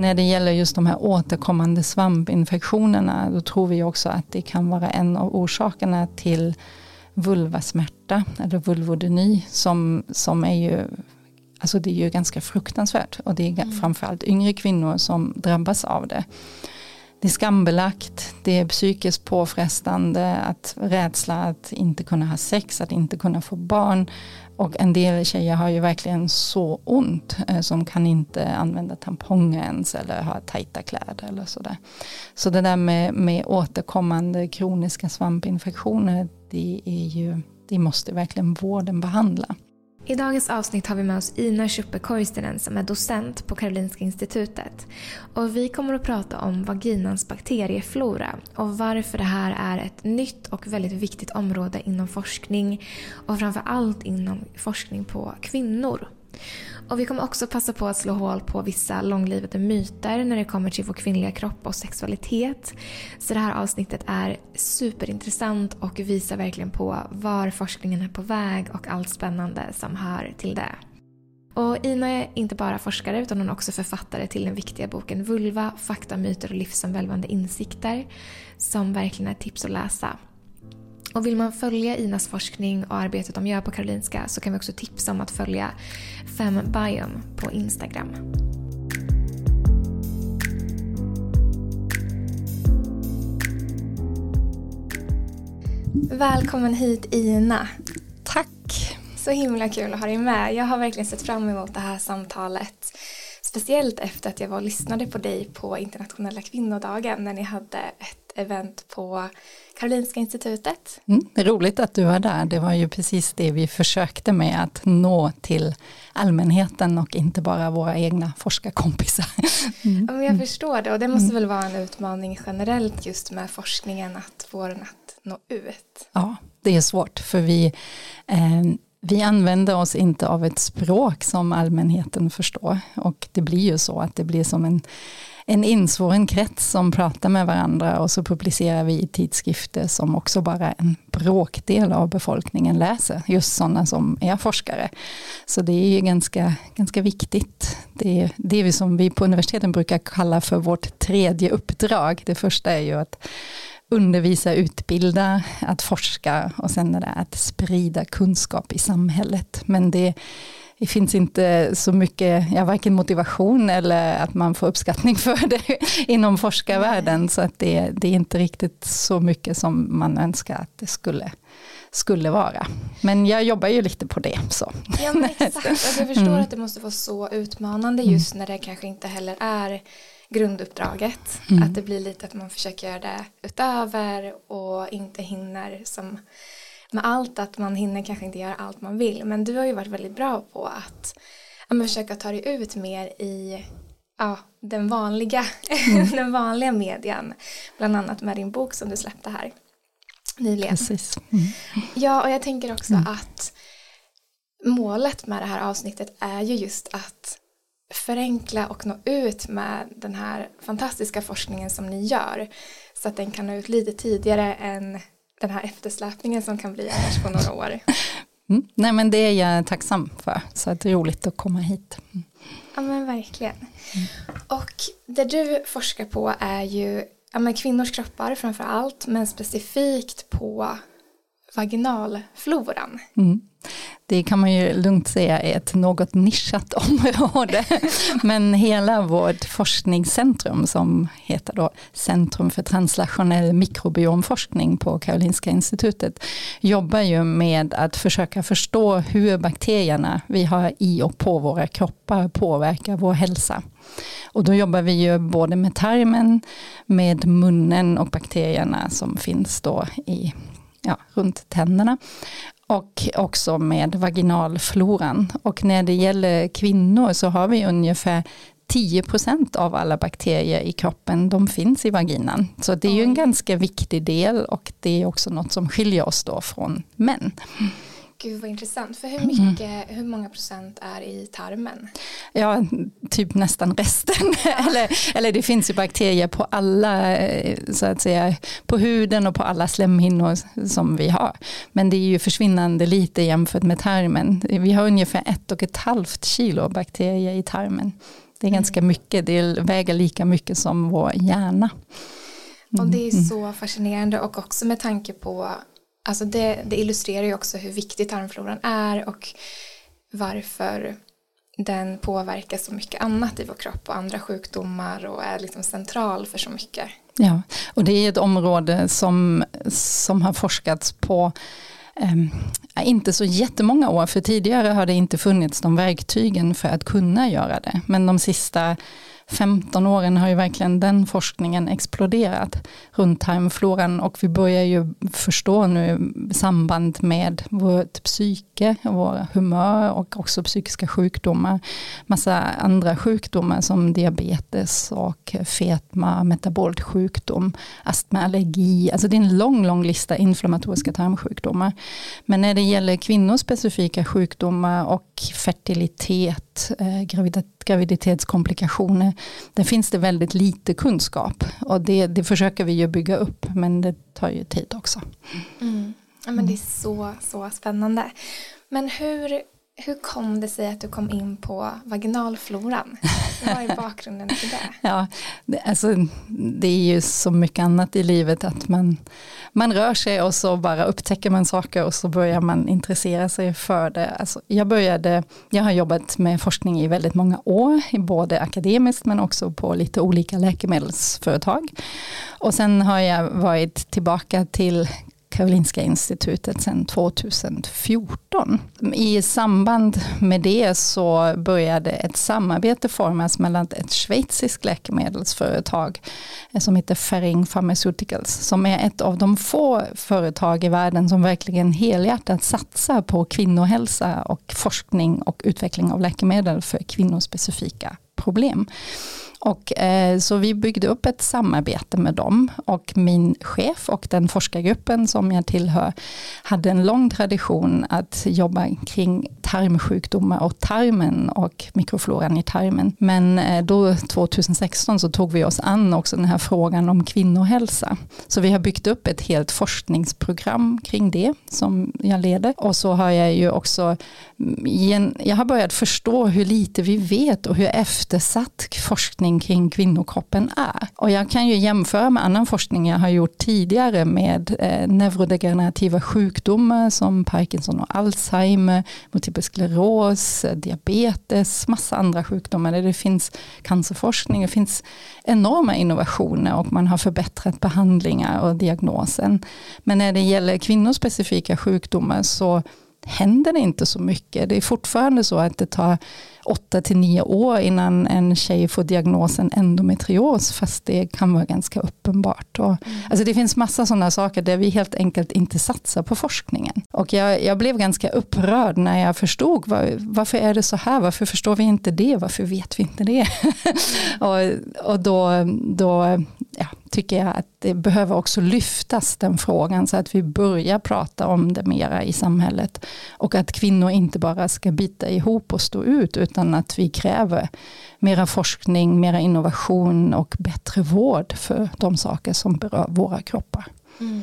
När det gäller just de här återkommande svampinfektionerna då tror vi också att det kan vara en av orsakerna till vulvasmärta eller vulvodyni som, som är ju Alltså det är ju ganska fruktansvärt och det är mm. framförallt yngre kvinnor som drabbas av det. Det är skambelagt, det är psykiskt påfrestande, att rädsla att inte kunna ha sex, att inte kunna få barn. Och en del tjejer har ju verkligen så ont eh, som kan inte använda tamponger ens eller ha tajta kläder eller sådär. Så det där med, med återkommande kroniska svampinfektioner, det, är ju, det måste verkligen vården behandla. I dagens avsnitt har vi med oss Ina Schuppe Koistinen som är docent på Karolinska institutet. Och vi kommer att prata om vaginans bakterieflora och varför det här är ett nytt och väldigt viktigt område inom forskning och framför allt inom forskning på kvinnor. Och vi kommer också passa på att slå hål på vissa långlivade myter när det kommer till vår kvinnliga kropp och sexualitet. Så det här avsnittet är superintressant och visar verkligen på var forskningen är på väg och allt spännande som hör till det. Och Ina är inte bara forskare utan hon är också författare till den viktiga boken Vulva, fakta, myter och livsomvälvande insikter som verkligen är tips att läsa. Och vill man följa Inas forskning och arbetet de gör på Karolinska så kan vi också tipsa om att följa Fembiome på Instagram. Välkommen hit Ina. Tack. Så himla kul att ha dig med. Jag har verkligen sett fram emot det här samtalet. Speciellt efter att jag var och lyssnade på dig på internationella kvinnodagen när ni hade ett event på Karolinska institutet. Mm, det är roligt att du var där. Det var ju precis det vi försökte med att nå till allmänheten och inte bara våra egna forskarkompisar. Mm. Ja, men jag förstår det och det måste mm. väl vara en utmaning generellt just med forskningen att få den att nå ut. Ja, det är svårt för vi eh, vi använder oss inte av ett språk som allmänheten förstår och det blir ju så att det blir som en en insvuren krets som pratar med varandra och så publicerar vi i tidskrifter som också bara en bråkdel av befolkningen läser, just sådana som är forskare. Så det är ju ganska, ganska viktigt. Det är det vi som vi på universiteten brukar kalla för vårt tredje uppdrag. Det första är ju att undervisa, utbilda, att forska och sen är det att sprida kunskap i samhället. Men det det finns inte så mycket, ja, varken motivation eller att man får uppskattning för det inom forskarvärlden. Så att det, det är inte riktigt så mycket som man önskar att det skulle, skulle vara. Men jag jobbar ju lite på det. Så. Ja, exakt. Alltså, jag förstår mm. att det måste vara så utmanande just när det kanske inte heller är grunduppdraget. Mm. Att det blir lite att man försöker göra det utöver och inte hinner som med allt att man hinner kanske inte göra allt man vill. Men du har ju varit väldigt bra på att ja, försöka ta dig ut mer i ja, den, vanliga, mm. den vanliga median. Bland annat med din bok som du släppte här nyligen. Precis. Mm. Ja, och jag tänker också mm. att målet med det här avsnittet är ju just att förenkla och nå ut med den här fantastiska forskningen som ni gör så att den kan nå ut lite tidigare än den här eftersläpningen som kan bli annars på några år. Mm. Nej men det är jag tacksam för, så det är roligt att komma hit. Mm. Ja men verkligen. Mm. Och det du forskar på är ju ja, men kvinnors kroppar framför allt, men specifikt på vaginalfloran. Mm. Det kan man ju lugnt säga är ett något nischat område. Men hela vårt forskningscentrum som heter då Centrum för translationell mikrobiomforskning på Karolinska institutet jobbar ju med att försöka förstå hur bakterierna vi har i och på våra kroppar påverkar vår hälsa. Och då jobbar vi ju både med tarmen, med munnen och bakterierna som finns då i ja, runt tänderna och också med vaginalfloran. Och när det gäller kvinnor så har vi ungefär 10% av alla bakterier i kroppen, de finns i vaginan. Så det är ju en ganska viktig del och det är också något som skiljer oss då från män. Gud vad intressant. För hur, mm. mycket, mm. hur många procent är i tarmen? Ja, typ nästan resten. eller, eller det finns ju bakterier på alla, så att säga, på huden och på alla slemhinnor som vi har. Men det är ju försvinnande lite jämfört med tarmen. Vi har ungefär ett och ett halvt kilo bakterier i tarmen. Det är ganska mycket, det väger lika mycket som vår hjärna. Och det är så fascinerande och också med tanke på, alltså det, det illustrerar ju också hur viktig tarmfloran är och varför den påverkar så mycket annat i vår kropp och andra sjukdomar och är liksom central för så mycket. Ja, och det är ett område som, som har forskats på eh, inte så jättemånga år, för tidigare har det inte funnits de verktygen för att kunna göra det. Men de sista 15 åren har ju verkligen den forskningen exploderat runt tarmfloran och vi börjar ju förstå nu samband med vårt psyke, våra humör och också psykiska sjukdomar. Massa andra sjukdomar som diabetes och fetma, metabolt sjukdom, astma, allergi. Alltså det är en lång, lång lista inflammatoriska tarmsjukdomar. Men när det gäller kvinnors specifika sjukdomar och fertilitet, eh, graviditetskomplikationer, där finns det väldigt lite kunskap. Och det, det försöker vi ju bygga upp, men det tar ju tid också. Mm. Ja, men det är så, så spännande. Men hur, hur kom det sig att du kom in på vaginalfloran? Vad är bakgrunden till det? Ja, det, alltså, det är ju så mycket annat i livet att man, man rör sig och så bara upptäcker man saker och så börjar man intressera sig för det. Alltså, jag, började, jag har jobbat med forskning i väldigt många år, både akademiskt men också på lite olika läkemedelsföretag. Och sen har jag varit tillbaka till Karolinska institutet sedan 2014. I samband med det så började ett samarbete formas mellan ett schweiziskt läkemedelsföretag eh, som heter Ferring Pharmaceuticals som är ett av de få företag i världen som verkligen helhjärtat satsar på kvinnohälsa och forskning och utveckling av läkemedel för kvinnospecifika problem. Och, eh, så vi byggde upp ett samarbete med dem och min chef och den forskargruppen som jag tillhör hade en lång tradition att jobba kring tarmsjukdomar och tarmen och mikrofloran i tarmen. Men eh, då 2016 så tog vi oss an också den här frågan om kvinnohälsa. Så vi har byggt upp ett helt forskningsprogram kring det som jag leder. Och så har jag ju också, mm, jag har börjat förstå hur lite vi vet och hur eftersatt forskning kring kvinnokroppen är. Och jag kan ju jämföra med annan forskning jag har gjort tidigare med eh, neurodegenerativa sjukdomar som Parkinson och Alzheimer, multipel skleros, eh, diabetes, massa andra sjukdomar där det finns cancerforskning, det finns enorma innovationer och man har förbättrat behandlingar och diagnosen. Men när det gäller kvinnospecifika sjukdomar så händer det inte så mycket. Det är fortfarande så att det tar åtta till nio år innan en tjej får diagnosen endometrios, fast det kan vara ganska uppenbart. Och, mm. alltså det finns massa sådana saker där vi helt enkelt inte satsar på forskningen. Och jag, jag blev ganska upprörd när jag förstod var, varför är det så här, varför förstår vi inte det, varför vet vi inte det? och, och då, då ja, tycker jag att det behöver också lyftas den frågan så att vi börjar prata om det mera i samhället. Och att kvinnor inte bara ska bita ihop och stå ut utan att vi kräver mera forskning, mera innovation och bättre vård för de saker som berör våra kroppar. Mm.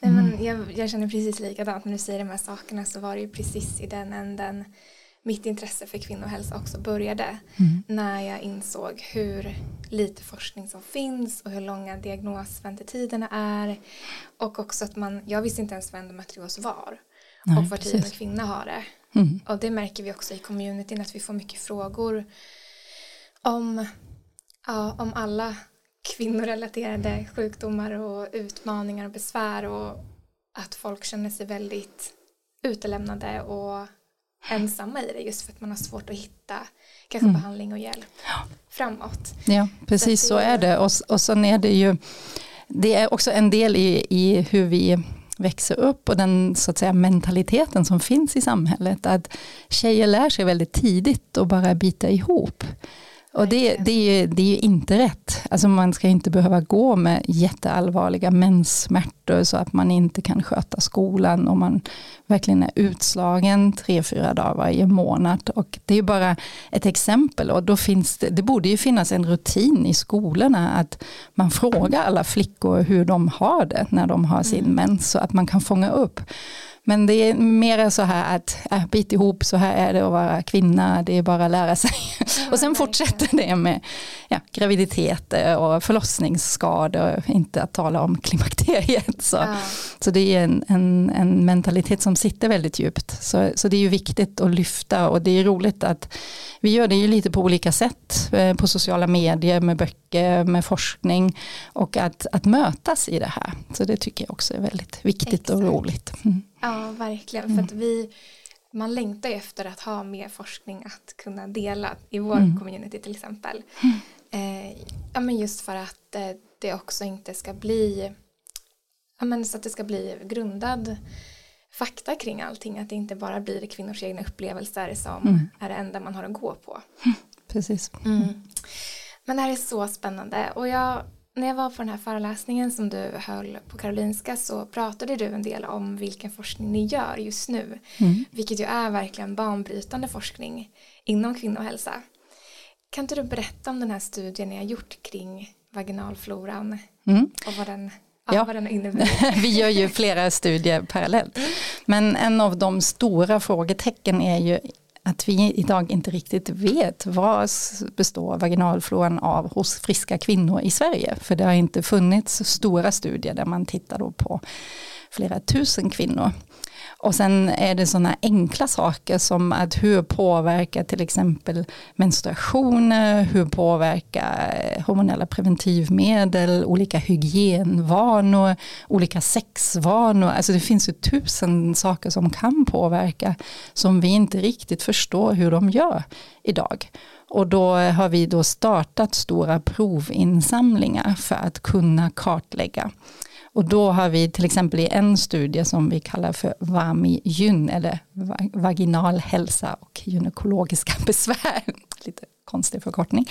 Nej, men mm. jag, jag, känner precis likadant när du säger de här sakerna så var det ju precis i den änden mitt intresse för kvinnohälsa också började mm. när jag insåg hur lite forskning som finns och hur långa diagnosväntetiderna är. Och också att man, jag visste inte ens vad endometrios var. Nej, och var tionde kvinna har det. Mm. och det märker vi också i communityn att vi får mycket frågor om, ja, om alla kvinnorelaterade sjukdomar och utmaningar och besvär och att folk känner sig väldigt utelämnade och ensamma i det just för att man har svårt att hitta kanske mm. behandling och hjälp framåt. Ja, precis så, så är det. Och, och sen är det ju, det är också en del i, i hur vi växer upp och den så att säga, mentaliteten som finns i samhället. Att tjejer lär sig väldigt tidigt att bara bita ihop. Och det, det, är ju, det är ju inte rätt. Alltså man ska inte behöva gå med jätteallvarliga menssmärtor så att man inte kan sköta skolan och man verkligen är utslagen tre, fyra dagar varje månad. Och det är bara ett exempel och då finns det, det borde ju finnas en rutin i skolorna att man frågar alla flickor hur de har det när de har sin mm. mens så att man kan fånga upp Men det är mer så här att äh, bit ihop, så här är det att vara kvinna, det är bara att lära sig. och sen fortsätter det med ja, graviditeter och förlossningsskador, inte att tala om klimakteriet. Så, ja. så det är en, en, en, mentalitet som sitter väldigt djupt. Så, så det är ju viktigt att lyfta och det är roligt att vi gör det ju lite på olika sätt, eh, på sociala medier, med böcker, med forskning och att, att mötas i det här. Så det tycker jag också är väldigt viktigt Exakt. och roligt. Mm. Ja, verkligen. Mm. För att vi, man längtar ju efter att ha mer forskning att kunna dela i vår mm. community till exempel. Mm. Eh, ja, men just för att eh, det också inte ska bli ja, men så att det ska bli grundad fakta kring allting. Att det inte bara blir kvinnors egna upplevelser som mm. är det enda man har att gå på. Precis. Mm. Men det här är så spännande och jag när jag var på den här föreläsningen som du höll på Karolinska så pratade du en del om vilken forskning ni gör just nu. Mm. Vilket ju är verkligen banbrytande forskning inom kvinnohälsa. Kan inte du berätta om den här studien ni har gjort kring vaginalfloran mm. och vad den Ja, vi gör ju flera studier parallellt. Men en av de stora frågetecken är ju att vi idag inte riktigt vet vad består vaginalfloran av hos friska kvinnor i Sverige. För det har inte funnits stora studier där man tittar på flera tusen kvinnor. Och sen är det sådana enkla saker som att hur påverkar till exempel menstruationer, hur påverkar eh, hormonella preventivmedel, olika hygienvanor, olika sexvanor. Alltså det finns ju tusen saker som kan påverka som vi inte riktigt förstår hur de gör idag. Och då har vi då startat stora provinsamlingar för att kunna kartlägga. Och då har vi till exempel i en studie som vi kallar för VAMI-gyn eller vaginal hälsa och gynekologiska besvär. Lite konstig förkortning.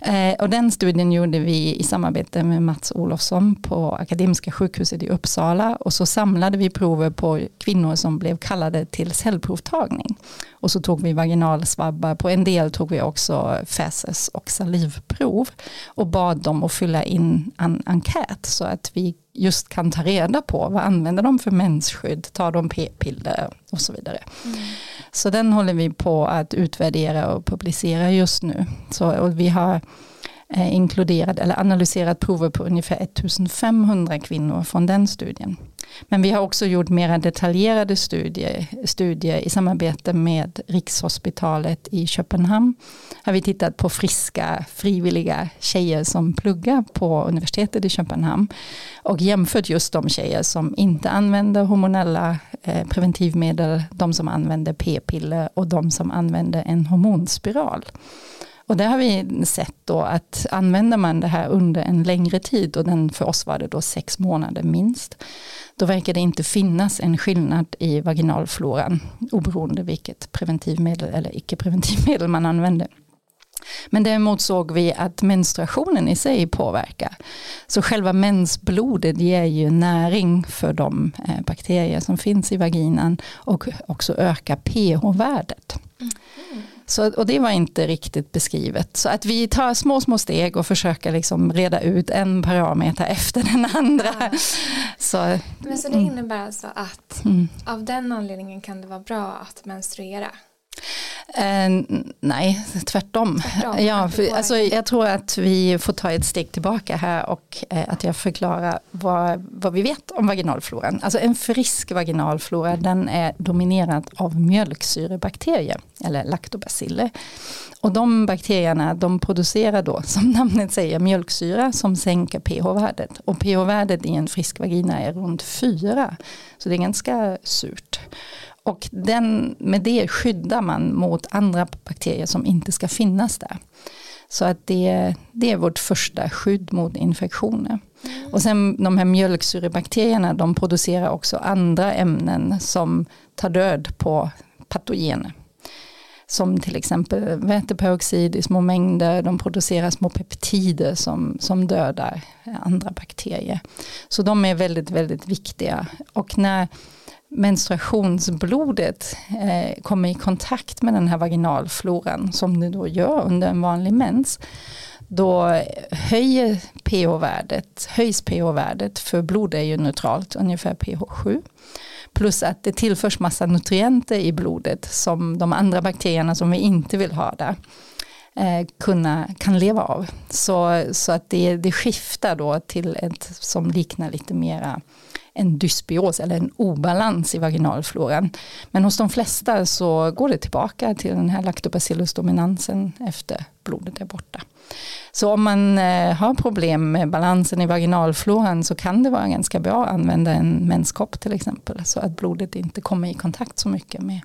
Eh, och den studien gjorde vi i samarbete med Mats Olofsson på Akademiska sjukhuset i Uppsala och så samlade vi prover på kvinnor som blev kallade till cellprovtagning. Och så tog vi vaginalsvabbar, på en del tog vi också fäses och salivprov och bad dem att fylla in en enkät så att vi just kan ta reda på vad använder de för mensskydd, tar de p-piller och så vidare. Mm. Så den håller vi på att utvärdera och publicera just nu. Så, och vi har Eh, inkluderat eller analyserat prover på ungefär 1500 kvinnor från den studien. Men vi har också gjort mera detaljerade studier, studier i samarbete med Rikshospitalet i Köpenhamn. Har vi tittat på friska frivilliga tjejer som pluggar på universitetet i Köpenhamn och jämfört just de tjejer som inte använder hormonella eh, preventivmedel, de som använder p-piller och de som använder en hormonspiral. Och där har vi sett då att använder man det här under en längre tid och den för oss var det då sex månader minst. Då verkar det inte finnas en skillnad i vaginalfloran oberoende vilket preventivmedel eller icke-preventivmedel man använder. Men däremot såg vi att menstruationen i sig påverkar. Så själva mensblodet ger ju näring för de eh, bakterier som finns i vaginan och också ökar pH-värdet. Mm. Så, och det var inte riktigt beskrivet. Så att vi tar små, små steg och försöker liksom reda ut en parameter efter den andra. Ja. Så, Men så det mm. innebär alltså att mm. av den anledningen kan det vara bra att menstruera? Eh, nej, tvärtom. tvärtom ja, för, alltså, jag tror att vi får ta ett steg tillbaka här och eh, att jag förklarar vad, vad vi vet om vaginalfloran. Alltså en frisk vaginalflora den är dominerad av mjölksyrebakterier eller laktobaciller. Och de bakterierna de producerar då som namnet säger mjölksyra som sänker pH-värdet. Och pH-värdet i en frisk vagina är runt 4. Så det är ganska surt. Och den, med det skyddar man mot andra bakterier som inte ska finnas där. Så att det, det är vårt första skydd mot infektioner. Mm. Och sen de här mjölksyrebakterierna de producerar också andra ämnen som tar död på patogener. Som till exempel väteperoxid i små mängder, de producerar små peptider som, som dödar andra bakterier. Så de är väldigt, väldigt viktiga. Och när menstruationsblodet eh, kommer i kontakt med den här vaginalfloran som det då gör under en vanlig mens då höjer pH-värdet, höjs pH-värdet för blod är ju neutralt, ungefär pH 7. Plus att det tillförs massa nutrienter i blodet som de andra bakterierna som vi inte vill ha där eh, kunna, kan leva av. Så, så att det, det skiftar då till ett som liknar lite mera en dysbios eller en obalans i vaginalfloran. Men hos de flesta så går det tillbaka till den här lactobacillus dominansen efter blodet är borta. Så om man eh, har problem med balansen i vaginalfloran så kan det vara ganska bra att använda en menskopp till exempel så att blodet inte kommer i kontakt så mycket med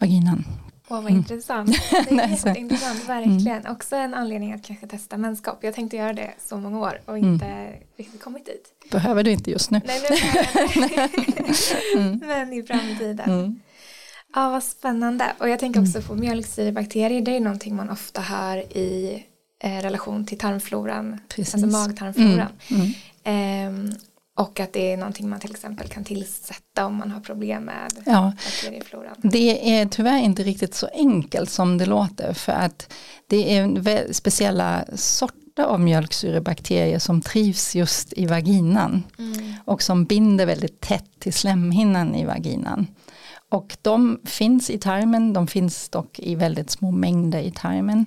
vaginan. Åh, vad mm. intressant. Det är jätteintressant, verkligen. Mm. Också en anledning att kanske testa menskopp. Jag tänkte göra det så många år och mm. inte mm. riktigt kommit dit. Behöver du inte just nu. Nej, mm. Men i framtiden. Mm. Ja, vad spännande. Och jag tänker också på mjölksyrebakterier. Det är någonting man ofta hör i eh, relation till tarmfloran. Precis. Alltså magtarmfloran. Eh, och att det är någonting man till exempel kan tillsätta om man har problem med ja, bakteriefloran. Det är tyvärr inte riktigt så enkelt som det låter för att det är speciella sorter av mjölksyrebakterier som trivs just i vaginan mm. och som binder väldigt tätt till slemhinnan i vaginan. Och de finns i tarmen, de finns dock i väldigt små mängder i tarmen.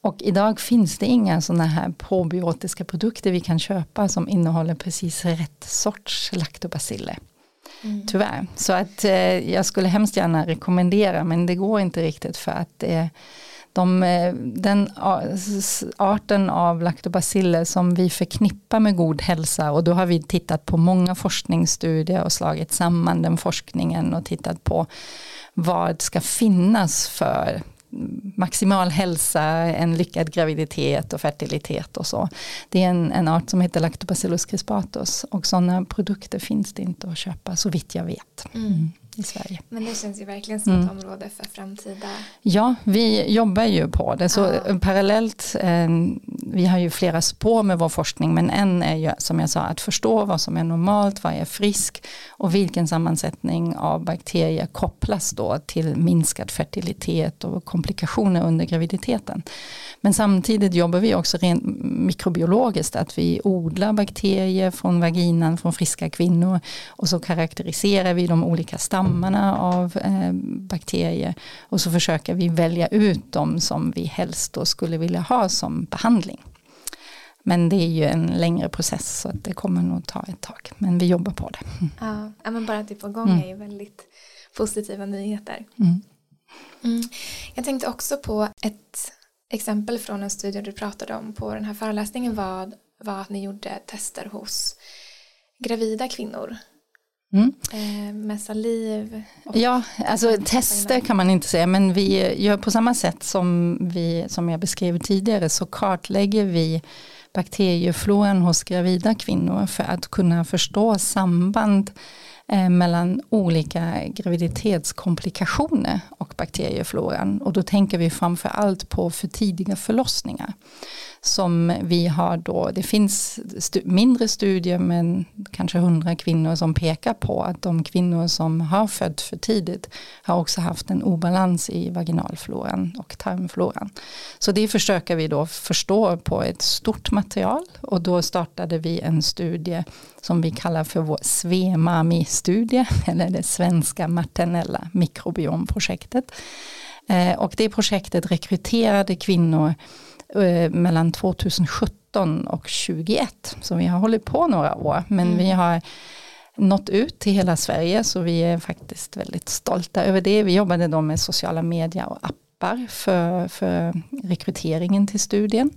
Och idag finns det inga sådana här probiotiska produkter vi kan köpa som innehåller precis rätt sorts laktobaciller. Mm. Tyvärr. Så att eh, jag skulle hemskt gärna rekommendera men det går inte riktigt för att eh, de, den arten av laktobaciller som vi förknippar med god hälsa och då har vi tittat på många forskningsstudier och slagit samman den forskningen och tittat på vad ska finnas för maximal hälsa, en lyckad graviditet och fertilitet och så. Det är en, en art som heter Lactobacillus crispatus och sådana produkter finns det inte att köpa så vitt jag vet. Mm. I Sverige. Men det känns ju verkligen som ett mm. område för framtida. Ja, vi jobbar ju på det. Så ja. parallellt, eh, vi har ju flera spår med vår forskning, men en är ju som jag sa att förstå vad som är normalt, vad är frisk och vilken sammansättning av bakterier kopplas då till minskad fertilitet och komplikationer under graviditeten. Men samtidigt jobbar vi också rent mikrobiologiskt, att vi odlar bakterier från vaginan från friska kvinnor och så karaktäriserar vi de olika stammarna av eh, bakterier och så försöker vi välja ut dem som vi helst då skulle vilja ha som behandling. Men det är ju en längre process så det kommer nog ta ett tag. Men vi jobbar på det. Ja, men bara att det är på gång mm. är ju väldigt positiva nyheter. Mm. Mm. Jag tänkte också på ett exempel från en studie du pratade om på den här föreläsningen var, var att ni gjorde tester hos gravida kvinnor. Mm. Eh, med saliv. ja, alltså tester kan man inte säga men vi gör på samma sätt som, vi, som jag beskrev tidigare så kartlägger vi bakteriefloran hos gravida kvinnor för att kunna förstå samband Eh, mellan olika graviditetskomplikationer och bakteriefloran. Och då tänker vi framför allt på för tidiga förlossningar. Som vi har då, det finns stu mindre studier men kanske hundra kvinnor som pekar på att de kvinnor som har fött för tidigt har också haft en obalans i vaginalfloran och tarmfloran. Så det försöker vi då förstå på ett stort material och då startade vi en studie som vi kallar för vår SVEMAMI-studie, eller det svenska maternella mikrobiomprojektet. Eh, och det projektet rekryterade kvinnor mellan 2017 och 2021. Så vi har hållit på några år, men mm. vi har nått ut till hela Sverige, så vi är faktiskt väldigt stolta över det. Vi jobbade då med sociala medier och appar för, för rekryteringen till studien.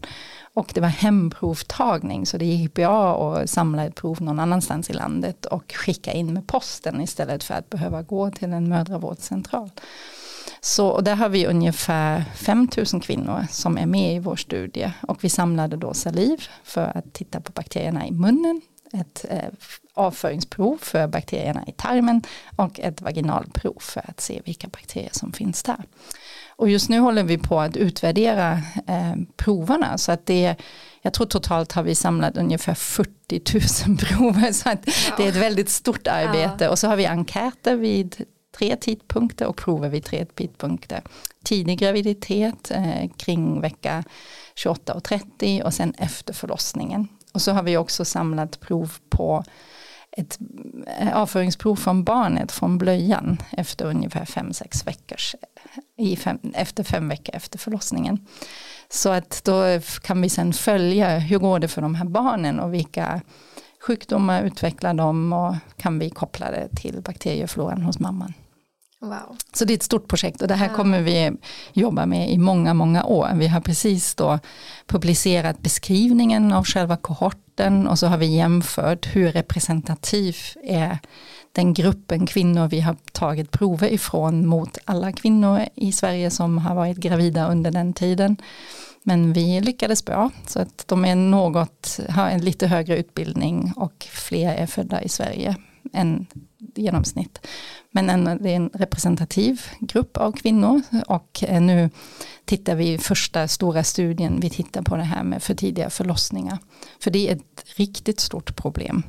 Och det var hemprovtagning så det gick bra att samla ett prov någon annanstans i landet och skicka in med posten istället för att behöva gå till en mödravårdscentral. Så och där har vi ungefär 5000 kvinnor som är med i vår studie och vi samlade då saliv för att titta på bakterierna i munnen, ett eh, avföringsprov för bakterierna i tarmen och ett vaginalprov för att se vilka bakterier som finns där. Och just nu håller vi på att utvärdera eh, proverna så att det jag tror totalt har vi samlat ungefär 40 000 prover så att ja. det är ett väldigt stort arbete ja. och så har vi enkäter vid tre tidpunkter och prover vid tre tidpunkter. Tidig graviditet eh, kring vecka 28 och 30 och sen efter förlossningen. Och så har vi också samlat prov på ett eh, avföringsprov från barnet från blöjan efter ungefär fem sex veckors, i fem, efter fem veckor efter förlossningen. Så att då kan vi sen följa hur går det för de här barnen och vilka sjukdomar utvecklar de och kan vi koppla det till bakteriefloran hos mamman. Wow. Så det är ett stort projekt och det här kommer vi jobba med i många, många år. Vi har precis då publicerat beskrivningen av själva kohorten och så har vi jämfört hur representativ är den gruppen kvinnor vi har tagit prover ifrån mot alla kvinnor i Sverige som har varit gravida under den tiden. Men vi lyckades bra, så att de är något, har en lite högre utbildning och fler är födda i Sverige än genomsnitt. Men en, det är en representativ grupp av kvinnor och eh, nu tittar vi i första stora studien, vi tittar på det här med för tidiga förlossningar. För det är ett riktigt stort problem.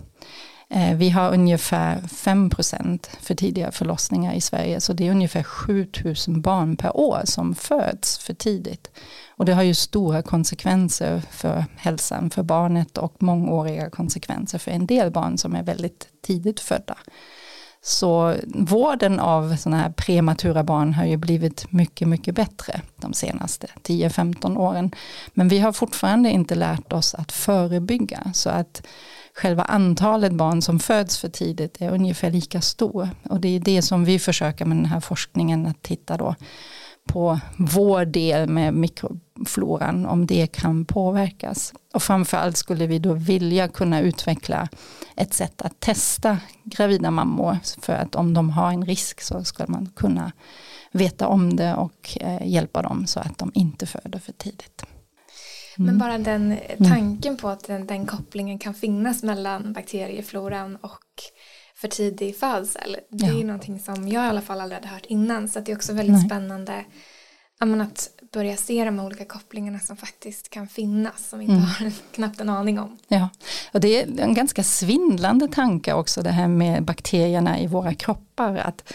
Eh, vi har ungefär 5% för tidiga förlossningar i Sverige, så det är ungefär 7000 barn per år som föds för tidigt. Och det har ju stora konsekvenser för hälsan för barnet och mångåriga konsekvenser för en del barn som är väldigt tidigt födda. Så vården av sådana här prematura barn har ju blivit mycket, mycket bättre de senaste 10-15 åren. Men vi har fortfarande inte lärt oss att förebygga så att själva antalet barn som föds för tidigt är ungefär lika stor. Och det är det som vi försöker med den här forskningen att titta då på vår del med mikrofloran, om det kan påverkas. Och framförallt skulle vi då vilja kunna utveckla ett sätt att testa gravida mammor, för att om de har en risk så ska man kunna veta om det och eh, hjälpa dem så att de inte föder för tidigt. Mm. Men bara den mm. tanken på att den, den, kopplingen kan finnas mellan bakteriefloran och för tidig födsel. Det ja. är någonting som jag i alla fall aldrig hade hört innan. Så det är också väldigt Nej. spännande att börja se de olika kopplingarna som faktiskt kan finnas. Som vi inte mm. har knappt en aning om. Ja, och det är en ganska svindlande tanke också det här med bakterierna i våra kroppar. Att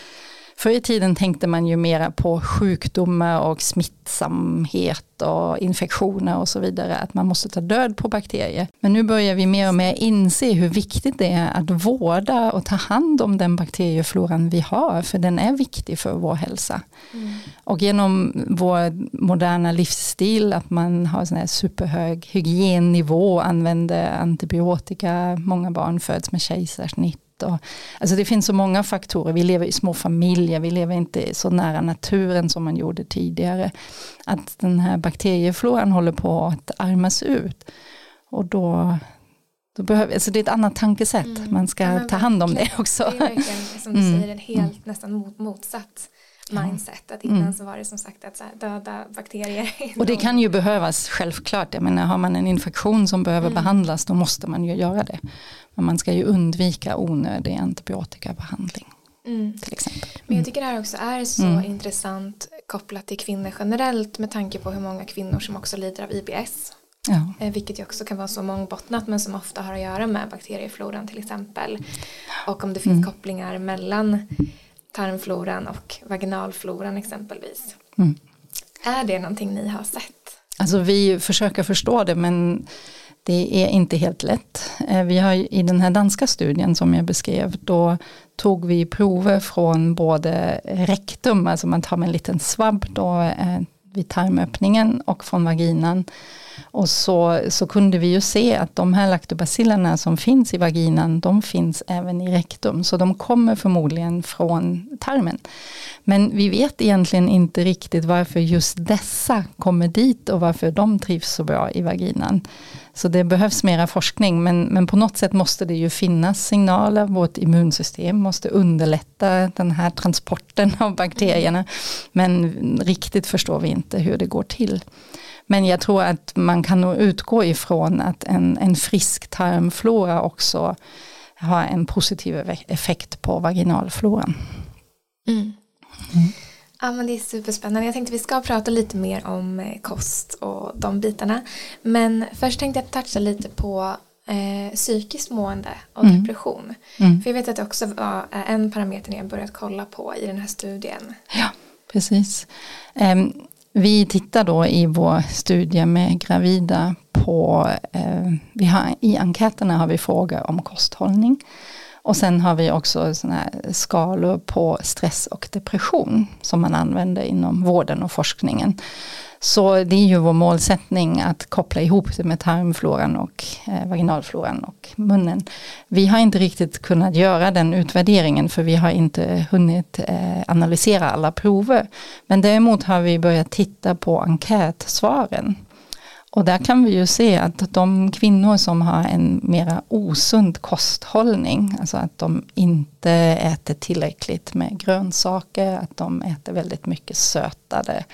Förr i tiden tänkte man ju mera på sjukdomar och smittsamhet och infektioner och så vidare, att man måste ta död på bakterier. Men nu börjar vi mer och mer inse hur viktigt det är att vårda och ta hand om den bakteriefloran vi har, för den är viktig för vår hälsa. Mm. Och genom vår moderna livsstil, att man har sån här superhög hygiennivå, använder antibiotika, många barn föds med kejsarsnitt och, alltså det finns så många faktorer, vi lever i små familjer, vi lever inte så nära naturen som man gjorde tidigare. Att den här bakteriefloran håller på att armas ut. Och då, då behöver, alltså det är ett annat tankesätt, mm. man ska ja, ta hand om det också. Det är verkligen som du mm. säger, en helt mm. nästan mot, motsatt mindset. Att innan mm. så var det som sagt att döda bakterier. Och det kan ju behövas självklart. Jag menar, har man en infektion som behöver mm. behandlas då måste man ju göra det. Men man ska ju undvika onödig antibiotikabehandling. Mm. Till exempel. Men jag tycker det här också är så mm. intressant kopplat till kvinnor generellt med tanke på hur många kvinnor som också lider av IBS. Ja. Eh, vilket ju också kan vara så mångbottnat men som ofta har att göra med bakteriefloran till exempel. Och om det finns mm. kopplingar mellan tarmfloran och vaginalfloran exempelvis. Mm. Är det någonting ni har sett? Alltså vi försöker förstå det men det är inte helt lätt. Eh, vi har i den här danska studien som jag beskrev, då tog vi prover från både rektum, alltså man tar med en liten svabb då, eh, vid tarmöppningen och från vaginan. Och så, så kunde vi ju se att de här laktobacillerna som finns i vaginan, de finns även i rektum. Så de kommer förmodligen från tarmen. Men vi vet egentligen inte riktigt varför just dessa kommer dit och varför de trivs så bra i vaginan. Så det behövs mera forskning, men, men på något sätt måste det ju finnas signaler. Vårt immunsystem måste underlätta den här transporten av bakterierna. Men riktigt förstår vi inte hur det går till. Men jag tror att man kan nog utgå ifrån att en, en frisk tarmflora också har en positiv effekt på vaginalfloran. Mm. Mm. Ja men det är superspännande. Jag tänkte vi ska prata lite mer om eh, kost och de bitarna. Men först tänkte jag toucha lite på eh, psykiskt mående och mm. depression. Mm. För jag vet att det också var en parameter ni har börjat kolla på i den här studien. Ja, precis. Um, vi tittar då i vår studie med gravida på, eh, vi har, i enkäterna har vi frågor om kosthållning. Och sen har vi också såna här skalor på stress och depression som man använder inom vården och forskningen. Så det är ju vår målsättning att koppla ihop det med tarmfloran och eh, vaginalfloran och munnen. Vi har inte riktigt kunnat göra den utvärderingen för vi har inte hunnit eh, analysera alla prover. Men däremot har vi börjat titta på enkätsvaren. Och där kan vi ju se att de kvinnor som har en mera osund kosthållning, alltså att de inte äter tillräckligt med grönsaker, att de äter väldigt mycket sötade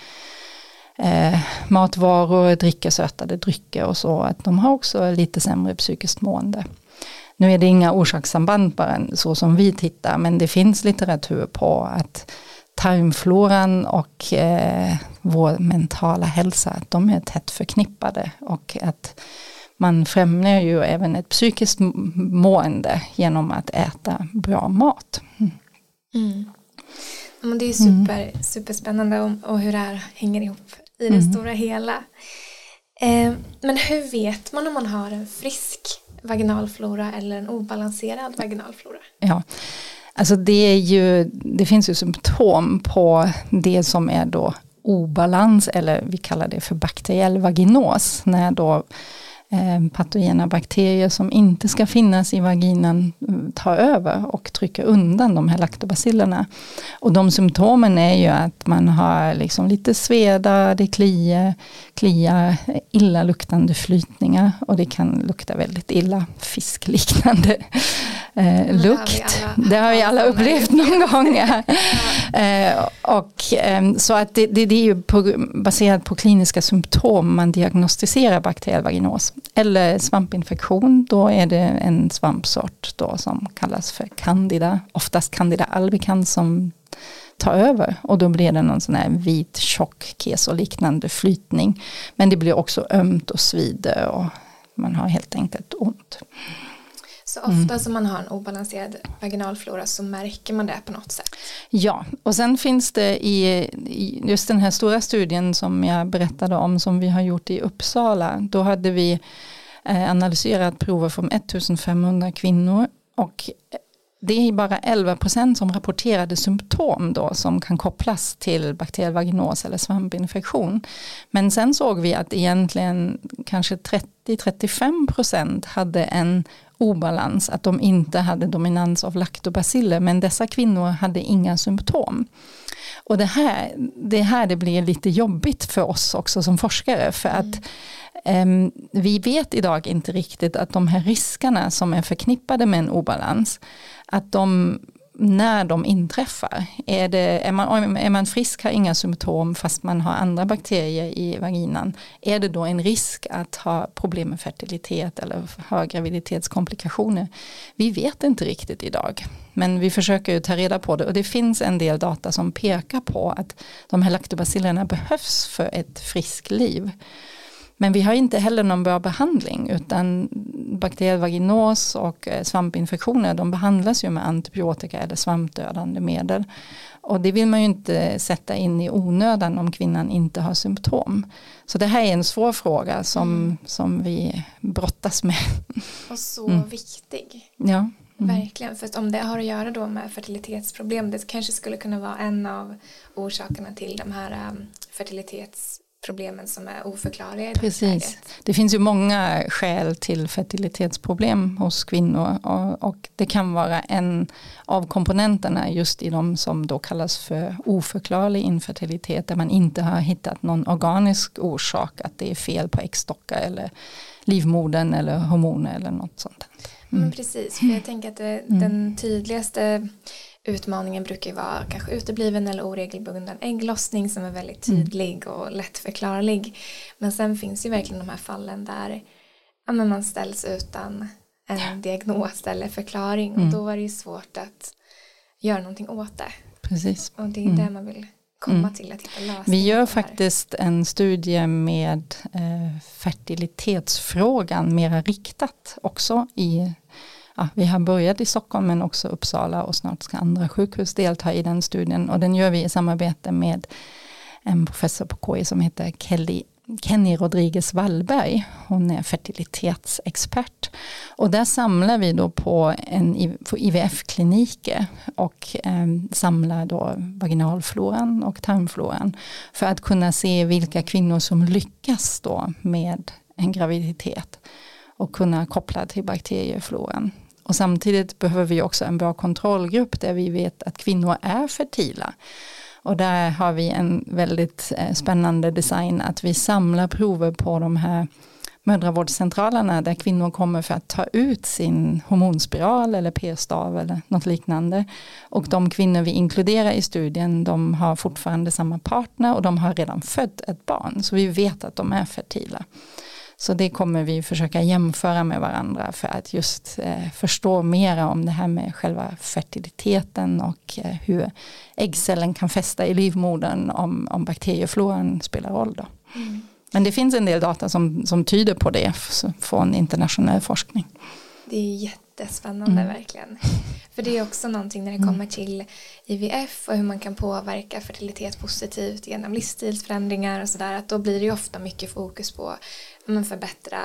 eh, matvaror, dricker sötade drycker och så, att de har också lite sämre psykiskt mående. Nu är det inga orsakssamband bara så som vi tittar, men det finns litteratur på att tarmfloran och eh, vår mentala hälsa, att de är tätt förknippade och att man främjar ju även ett psykiskt mående genom att äta bra mat. Mm. Mm. Men det är super, mm. superspännande och, och hur det här hänger ihop i det mm. stora hela. Eh, men hur vet man om man har en frisk vaginalflora eller en obalanserad vaginalflora? Ja, alltså det, är ju, det finns ju symptom på det som är då obalans eller vi kallar det för bakteriell vaginos. När då patogena bakterier som inte ska finnas i vaginan mm, tar över och trycker undan de här laktobacillerna. Och de symptomen är ju att man har liksom lite sveda, det kliar, kliar illaluktande flytningar och det kan lukta väldigt illa, fiskliknande eh, lukt. Det har vi alla upplevt någon gång. Ja. Eh, och, eh, så att det, det, det är ju på, baserat på kliniska symptom man diagnostiserar bakteriell vaginos. Eller svampinfektion, då är det en svampsort då som kallas för candida, oftast candida albicans som tar över och då blir det någon sån här vit tjock keso-liknande flytning. Men det blir också ömt och svider och man har helt enkelt ont. Så ofta mm. som man har en obalanserad vaginalflora så märker man det på något sätt. Ja, och sen finns det i, i just den här stora studien som jag berättade om som vi har gjort i Uppsala. Då hade vi eh, analyserat prover från 1500 kvinnor och det är bara 11 procent som rapporterade symptom då som kan kopplas till bakteriell vaginos eller svampinfektion. Men sen såg vi att egentligen kanske 30-35 procent hade en obalans, att de inte hade dominans av laktobaciller, men dessa kvinnor hade inga symptom. Och det här, det här det blir lite jobbigt för oss också som forskare, för att um, vi vet idag inte riktigt att de här riskerna som är förknippade med en obalans, att de när de inträffar. Är, det, är, man, är man frisk, har inga symptom fast man har andra bakterier i vaginan. Är det då en risk att ha problem med fertilitet eller ha graviditetskomplikationer? Vi vet inte riktigt idag. Men vi försöker ta reda på det och det finns en del data som pekar på att de här laktobacillerna behövs för ett friskt liv. Men vi har inte heller någon bra behandling utan bakteriell vaginos och eh, svampinfektioner de behandlas ju med antibiotika eller svampdödande medel. Och det vill man ju inte sätta in i onödan om kvinnan inte har symptom. Så det här är en svår fråga som, mm. som vi brottas med. Och så mm. viktig. Ja. Mm. Verkligen, för om det har att göra då med fertilitetsproblem, det kanske skulle kunna vara en av orsakerna till de här um, fertilitets problemen som är oförklarliga i Precis. Det finns ju många skäl till fertilitetsproblem hos kvinnor och, och, det kan vara en av komponenterna just i de som då kallas för oförklarlig infertilitet där man inte har hittat någon organisk orsak att det är fel på äggstockar eller livmodern eller hormoner eller något sånt. Mm. Men precis, för jag tänker att det, mm. den tydligaste utmaningen brukar ju vara kanske utebliven eller oregelbunden ägglossning som är väldigt mm. tydlig och lättförklarlig. Men sen finns ju verkligen de här fallen där ja, man ställs utan en ja. diagnos eller förklaring mm. och då är det ju svårt att göra någonting åt det. Precis. Och det är mm. det man vill komma mm. till att hitta lösningar. Vi gör faktiskt en studie med eh, fertilitetsfrågan mera riktat också i ja, vi har börjat i Stockholm men också Uppsala och snart ska andra sjukhus delta i den studien och den gör vi i samarbete med en professor på KI som heter Kelly Kenny Rodriguez Wallberg. Hon är fertilitetsexpert. Och där samlar vi då på, en, på IVF-kliniker och eh, samlar då vaginalfloran och tarmfloran för att kunna se vilka kvinnor som lyckas då med en graviditet och kunna koppla till bakteriefloran. Och samtidigt behöver vi också en bra kontrollgrupp där vi vet att kvinnor är fertila. Och där har vi en väldigt eh, spännande design att vi samlar prover på de här mödravårdscentralerna där kvinnor kommer för att ta ut sin hormonspiral eller p-stav eller något liknande. Och de kvinnor vi inkluderar i studien de har fortfarande samma partner och de har redan fött ett barn så vi vet att de är fertila. Så det kommer vi försöka jämföra med varandra för att just eh, förstå mera om det här med själva fertiliteten och eh, hur äggcellen kan fästa i livmodern om, om bakteriefloran spelar roll. Då. Mm. Men det finns en del data som, som tyder på det från internationell forskning. Det är jättespännande mm. verkligen. För det är också någonting när det kommer till IVF och hur man kan påverka fertilitet positivt genom livsstilsförändringar och sådär. Att då blir det ju ofta mycket fokus på men förbättra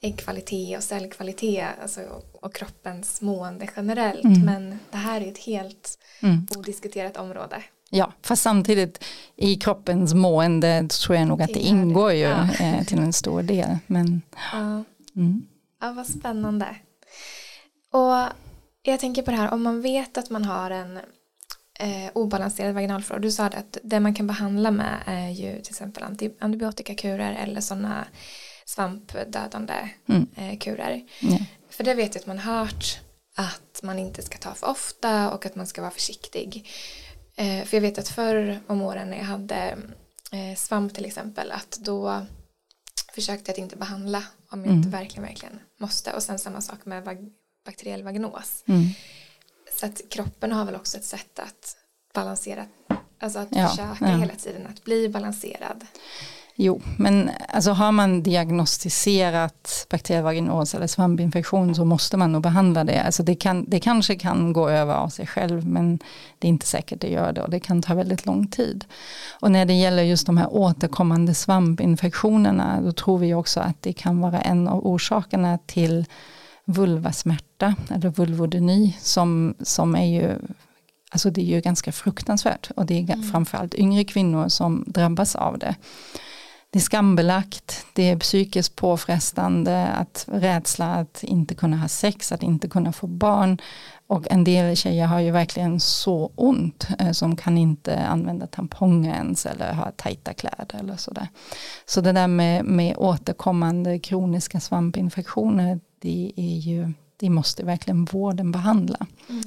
äggkvalitet och cellkvalitet alltså, och kroppens mående generellt. Mm. Men det här är ett helt mm. odiskuterat område. Ja, fast samtidigt i kroppens mående tror jag nog att det ingår ju ja. eh, till en stor del. Men, ja. Mm. ja, vad spännande. Och jag tänker på det här, om man vet att man har en eh, obalanserad vaginalflora, du sa att det man kan behandla med är ju till exempel antibiotikakurer eller sådana svampdödande mm. eh, kurer. Mm. För det vet jag att man hört att man inte ska ta för ofta och att man ska vara försiktig. Eh, för jag vet att förr om åren när jag hade eh, svamp till exempel att då försökte jag att inte behandla om jag mm. inte verkligen, verkligen måste. Och sen samma sak med bakteriell vaginos. Mm. Så att kroppen har väl också ett sätt att balansera, alltså att ja, försöka ja. hela tiden att bli balanserad. Jo, men alltså har man diagnostiserat bakterievaginos eller svampinfektion så måste man nog behandla det. Alltså det, kan, det kanske kan gå över av sig själv men det är inte säkert det gör det och det kan ta väldigt lång tid. Och när det gäller just de här återkommande svampinfektionerna då tror vi också att det kan vara en av orsakerna till vulvasmärta eller vulvodyni som, som är ju Alltså det är ju ganska fruktansvärt och det är mm. framförallt yngre kvinnor som drabbas av det det är skambelagt, det är psykiskt påfrestande, att rädsla att inte kunna ha sex, att inte kunna få barn. Och en del tjejer har ju verkligen så ont eh, som kan inte använda tamponger ens eller ha tajta kläder eller sådär. Så det där med, med återkommande kroniska svampinfektioner, det är ju, det måste verkligen vården behandla. Mm.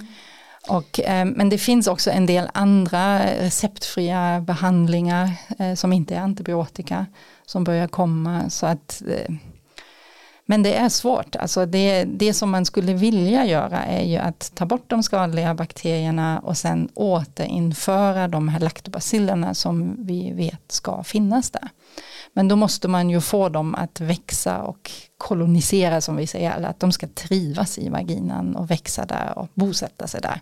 Och, eh, men det finns också en del andra receptfria behandlingar eh, som inte är antibiotika som börjar komma. Så att, eh, men det är svårt. Alltså det, det som man skulle vilja göra är ju att ta bort de skadliga bakterierna och sen återinföra de här laktobacillerna som vi vet ska finnas där. Men då måste man ju få dem att växa och kolonisera som vi säger, eller att de ska trivas i vaginan och växa där och bosätta sig där.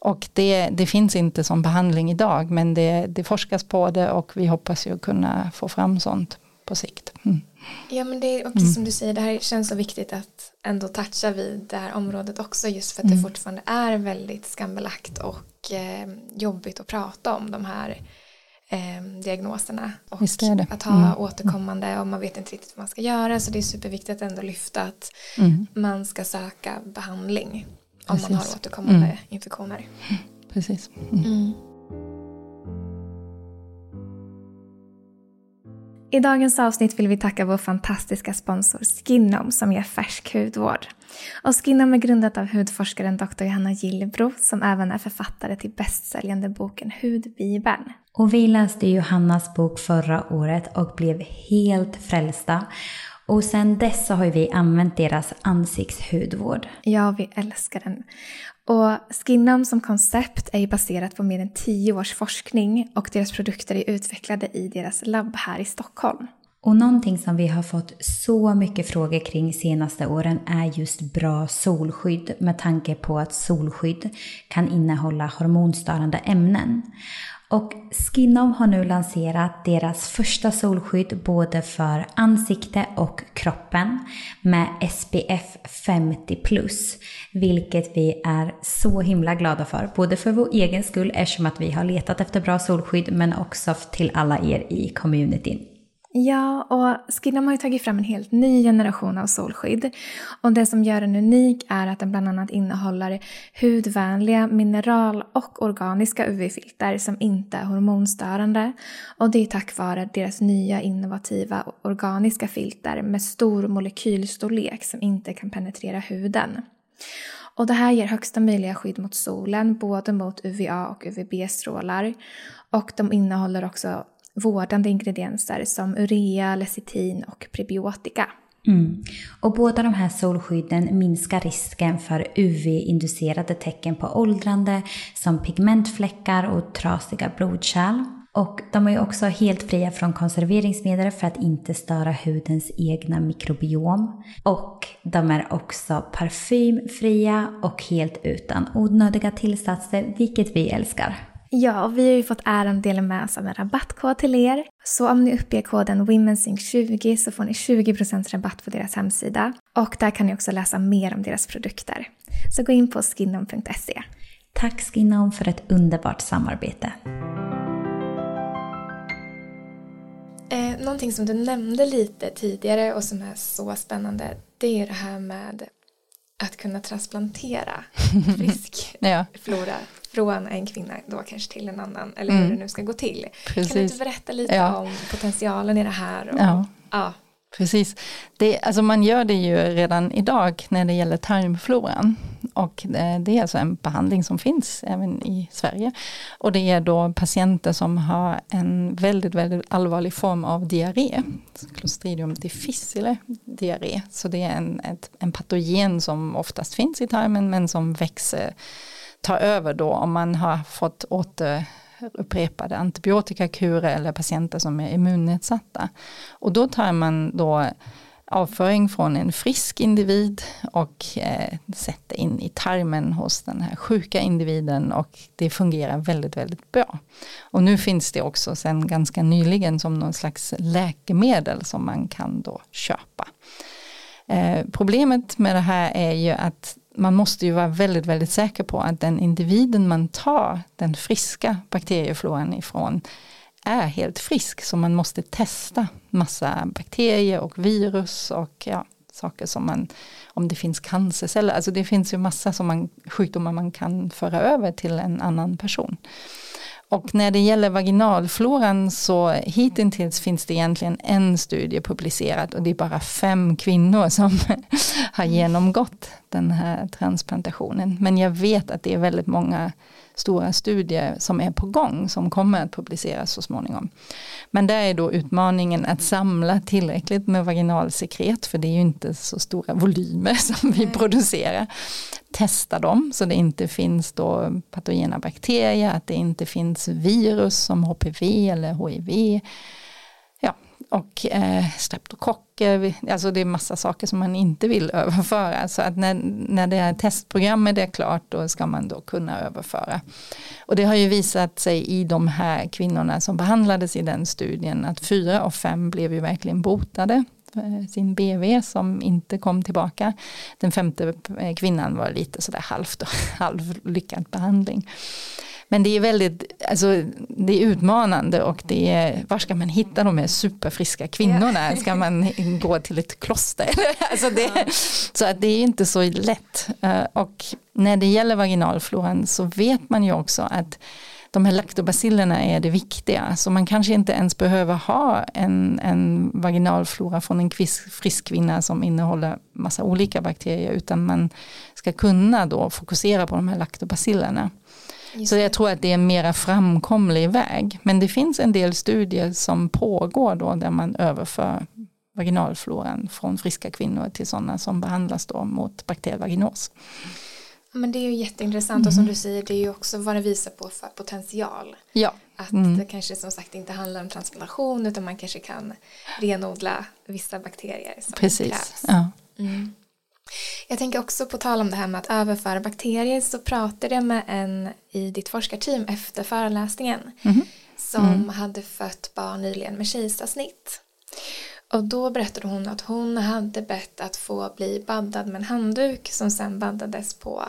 Och det, det finns inte som behandling idag men det, det forskas på det och vi hoppas ju kunna få fram sånt på sikt. Mm. Ja men det är också mm. som du säger, det här känns så viktigt att ändå toucha vid det här området också just för att mm. det fortfarande är väldigt skambelagt och eh, jobbigt att prata om de här eh, diagnoserna och att ha mm. återkommande och man vet inte riktigt vad man ska göra så det är superviktigt att ändå lyfta att mm. man ska söka behandling om Precis. man har återkommande mm. infektioner. Precis. Mm. Mm. I dagens avsnitt vill vi tacka vår fantastiska sponsor Skinom som ger färsk hudvård. Och Skinom är grundat av hudforskaren Dr. Johanna Gillbro som även är författare till bästsäljande boken Hudbibeln. Och vi läste Johannas bok förra året och blev helt frälsta. Och sen dess har vi använt deras ansiktshudvård. Ja, vi älskar den. Och Skinnam som koncept är baserat på mer än tio års forskning och deras produkter är utvecklade i deras labb här i Stockholm. Och någonting som vi har fått så mycket frågor kring senaste åren är just bra solskydd med tanke på att solskydd kan innehålla hormonstörande ämnen. Och Skinom har nu lanserat deras första solskydd både för ansikte och kroppen med SPF 50+. Vilket vi är så himla glada för. Både för vår egen skull eftersom att vi har letat efter bra solskydd men också till alla er i communityn. Ja, och Skinnam har ju tagit fram en helt ny generation av solskydd. Och det som gör den unik är att den bland annat innehåller hudvänliga mineral och organiska UV-filter som inte är hormonstörande. Och det är tack vare deras nya innovativa organiska filter med stor molekylstorlek som inte kan penetrera huden. Och det här ger högsta möjliga skydd mot solen, både mot UVA och UVB-strålar. Och de innehåller också vårdande ingredienser som urea, lecitin och prebiotika. Mm. Och båda de här solskydden minskar risken för UV-inducerade tecken på åldrande som pigmentfläckar och trasiga blodkärl. Och de är också helt fria från konserveringsmedel för att inte störa hudens egna mikrobiom. Och de är också parfymfria och helt utan onödiga tillsatser, vilket vi älskar. Ja, och vi har ju fått äran att dela med oss av en rabattkod till er. Så om ni uppger koden WomenSync20 så får ni 20% rabatt på deras hemsida. Och där kan ni också läsa mer om deras produkter. Så gå in på skinom.se. Tack Skinom för ett underbart samarbete. Eh, någonting som du nämnde lite tidigare och som är så spännande det är det här med att kunna transplantera frisk ja. flora från en kvinna då kanske till en annan eller mm. hur det nu ska gå till. Precis. Kan du inte berätta lite ja. om potentialen i det här? Och, ja. ja. Precis. Det, alltså man gör det ju redan idag när det gäller tarmfloran. Och det är alltså en behandling som finns även i Sverige. Och det är då patienter som har en väldigt, väldigt allvarlig form av diarré. Clostridium difficile diarré. Så det är en, ett, en patogen som oftast finns i tarmen men som växer ta över då om man har fått återupprepade antibiotikakurer eller patienter som är immunnedsatta. Och då tar man då avföring från en frisk individ och eh, sätter in i tarmen hos den här sjuka individen och det fungerar väldigt, väldigt bra. Och nu finns det också sedan ganska nyligen som någon slags läkemedel som man kan då köpa. Eh, problemet med det här är ju att man måste ju vara väldigt, väldigt säker på att den individen man tar den friska bakteriefloran ifrån är helt frisk. Så man måste testa massa bakterier och virus och ja, saker som man, om det finns cancerceller, alltså det finns ju massa som man, sjukdomar man kan föra över till en annan person. Och när det gäller vaginalfloran så hittills finns det egentligen en studie publicerad och det är bara fem kvinnor som har genomgått den här transplantationen. Men jag vet att det är väldigt många stora studier som är på gång som kommer att publiceras så småningom. Men där är då utmaningen att samla tillräckligt med vaginalsekret för det är ju inte så stora volymer som vi producerar. Testa dem så det inte finns då patogena bakterier, att det inte finns virus som HPV eller HIV och eh, streptokocker, alltså det är massa saker som man inte vill överföra. Så att när, när det är testprogrammet är klart då ska man då kunna överföra. Och det har ju visat sig i de här kvinnorna som behandlades i den studien att fyra av fem blev ju verkligen botade sin BV som inte kom tillbaka. Den femte kvinnan var lite sådär halvt halvlyckad behandling. Men det är väldigt, alltså det är utmanande och det är, var ska man hitta de här superfriska kvinnorna? Ska man gå till ett kloster? alltså det, så att det är inte så lätt. Eh, och när det gäller vaginalfloran så vet man ju också att de här laktobacillerna är det viktiga. Så man kanske inte ens behöver ha en, en vaginalflora från en frisk kvinna som innehåller massa olika bakterier. Utan man ska kunna då fokusera på de här laktobacillerna. Så jag tror att det är en mera framkomlig väg. Men det finns en del studier som pågår då där man överför vaginalfloran från friska kvinnor till sådana som behandlas då mot bakteriell vaginos. Men det är ju jätteintressant och som mm. du säger det är ju också vad det visar på för potential. Ja. Att mm. det kanske som sagt inte handlar om transplantation utan man kanske kan renodla vissa bakterier som Precis. krävs. Ja. Mm. Jag tänker också på tal om det här med att överföra bakterier så pratade jag med en i ditt forskarteam efter föreläsningen mm. som mm. hade fött barn nyligen med kejsarsnitt. Och då berättade hon att hon hade bett att få bli baddad med en handduk som sen baddades på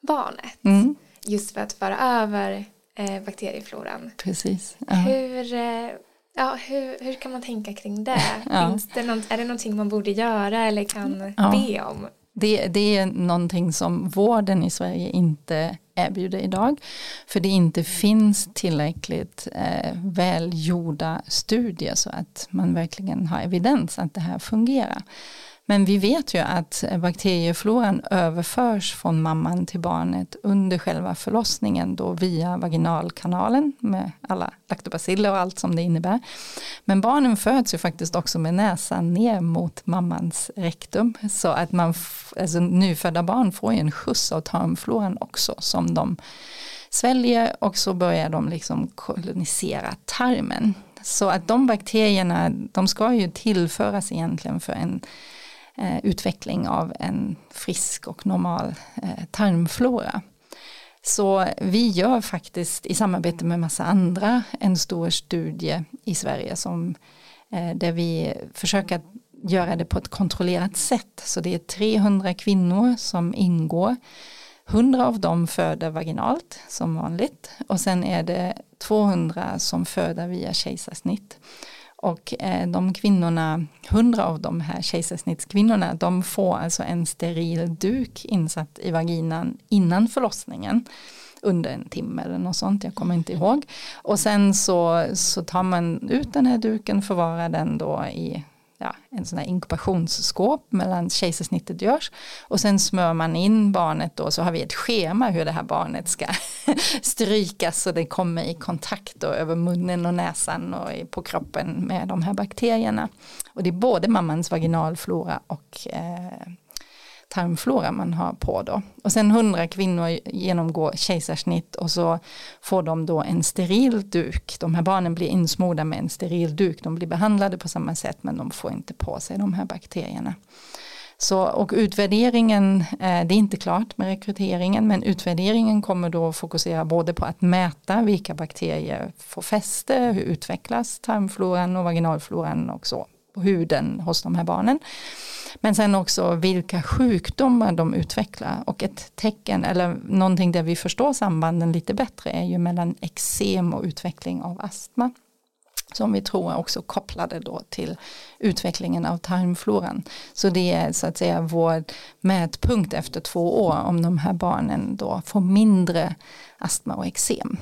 barnet. Mm. Just för att föra över eh, bakteriefloran. Precis. Ja. Hur, eh, ja, hur, hur kan man tänka kring det? Ja. Det något, är det någonting man borde göra eller kan ja. be om? Det, det, är någonting som vården i Sverige inte erbjuder idag. För det inte finns tillräckligt eh, välgjorda studier så att man verkligen har evidens att det här fungerar. Men vi vet ju att bakteriefloran överförs från mamman till barnet under själva förlossningen då via vaginalkanalen med alla laktobaciller och allt som det innebär. Men barnen föds ju faktiskt också med näsan ner mot mammans rektum så att man, alltså nyfödda barn får ju en skjuts av tarmfloran också som de sväljer och så börjar de liksom kolonisera tarmen. Så att de bakterierna, de ska ju tillföras egentligen för en Eh, utveckling av en frisk och normal eh, tarmflora. Så vi gör faktiskt i samarbete med massa andra en stor studie i Sverige som, eh, där vi försöker göra det på ett kontrollerat sätt. Så det är 300 kvinnor som ingår. 100 av dem föder vaginalt som vanligt och sen är det 200 som föder via kejsarsnitt. Och eh, de kvinnorna, hundra av de här kejsarsnittskvinnorna, de får alltså en steril duk insatt i vaginan innan förlossningen under en timme eller något sånt, jag kommer inte ihåg. Och sen så, så tar man ut den här duken, förvarar den då i ja, en sån här inkubationsskåp mellan kejsarsnittet görs och sen smör man in barnet då så har vi ett schema hur det här barnet ska strykas så det kommer i kontakt då över munnen och näsan och på kroppen med de här bakterierna. Och det är både mammans vaginalflora och eh, tarmflora man har på då. Och sen 100 kvinnor genomgår kejsarsnitt och så får de då en steril duk. De här barnen blir insmorda med en steril duk. De blir behandlade på samma sätt men de får inte på sig de här bakterierna. Så, och utvärderingen, eh, det är inte klart med rekryteringen, men utvärderingen kommer då fokusera både på att mäta vilka bakterier får fäste, hur utvecklas tarmfloran och vaginalfloran och så huden hos de här barnen. Men sen också vilka sjukdomar de utvecklar och ett tecken eller någonting där vi förstår sambanden lite bättre är ju mellan eksem och utveckling av astma som vi tror är också kopplade då till utvecklingen av tarmfloran. Så det är så att säga vår mätpunkt efter två år om de här barnen då får mindre astma och eksem.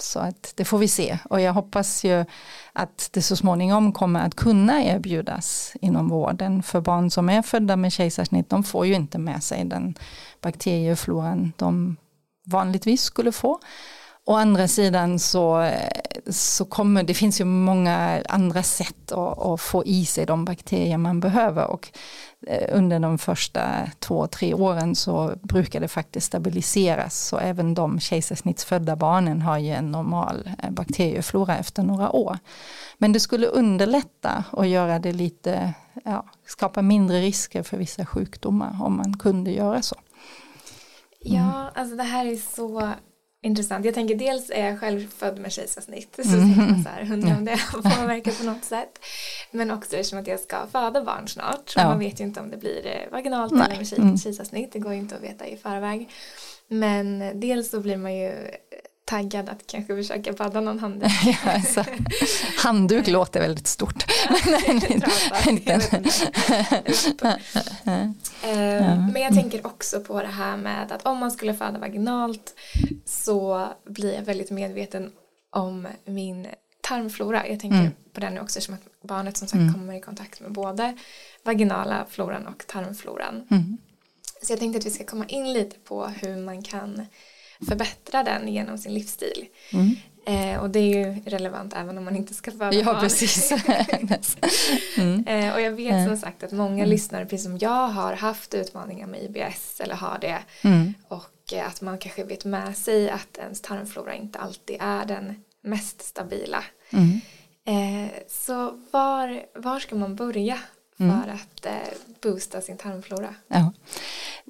Så att det får vi se och jag hoppas ju att det så småningom kommer att kunna erbjudas inom vården för barn som är födda med kejsarsnitt. De får ju inte med sig den bakteriefloran de vanligtvis skulle få. Å andra sidan så, så kommer det finns ju många andra sätt att, att, få i sig de bakterier man behöver och eh, under de första två, tre åren så brukar det faktiskt stabiliseras så även de kejsarsnittsfödda barnen har ju en normal eh, bakterieflora efter några år. Men det skulle underlätta och göra det lite, ja, skapa mindre risker för vissa sjukdomar om man kunde göra så. Mm. Ja, alltså det här är så intressant. Jag tänker dels är jag själv född med kejsarsnitt så mm. tänker man så här, undrar om det påverkar på något sätt. Men också eftersom att jag ska föda barn snart så ja. man vet ju inte om det blir eh, vaginalt Nej. eller med mm. kejsarsnitt, det går ju inte att veta i förväg. Men dels så blir man ju taggad att kanske försöka badda någon handduk. ja, alltså, handduk låter väldigt stort. Ehm, men jag tänker också på det här med att om man skulle föda vaginalt så blir jag väldigt medveten om min tarmflora. Jag tänker mm. på den också som att barnet som sagt mm. kommer i kontakt med både vaginala floran och tarmfloran. Mm. Så jag tänkte att vi ska komma in lite på hur man kan förbättra den genom sin livsstil. Mm. Eh, och det är ju relevant även om man inte ska föda ja, barn. Precis. mm. eh, och jag vet som sagt att många mm. lyssnare, precis som jag, har haft utmaningar med IBS eller har det. Mm. Och eh, att man kanske vet med sig att ens tarmflora inte alltid är den mest stabila. Mm. Eh, så var, var ska man börja mm. för att eh, boosta sin tarmflora. Ja.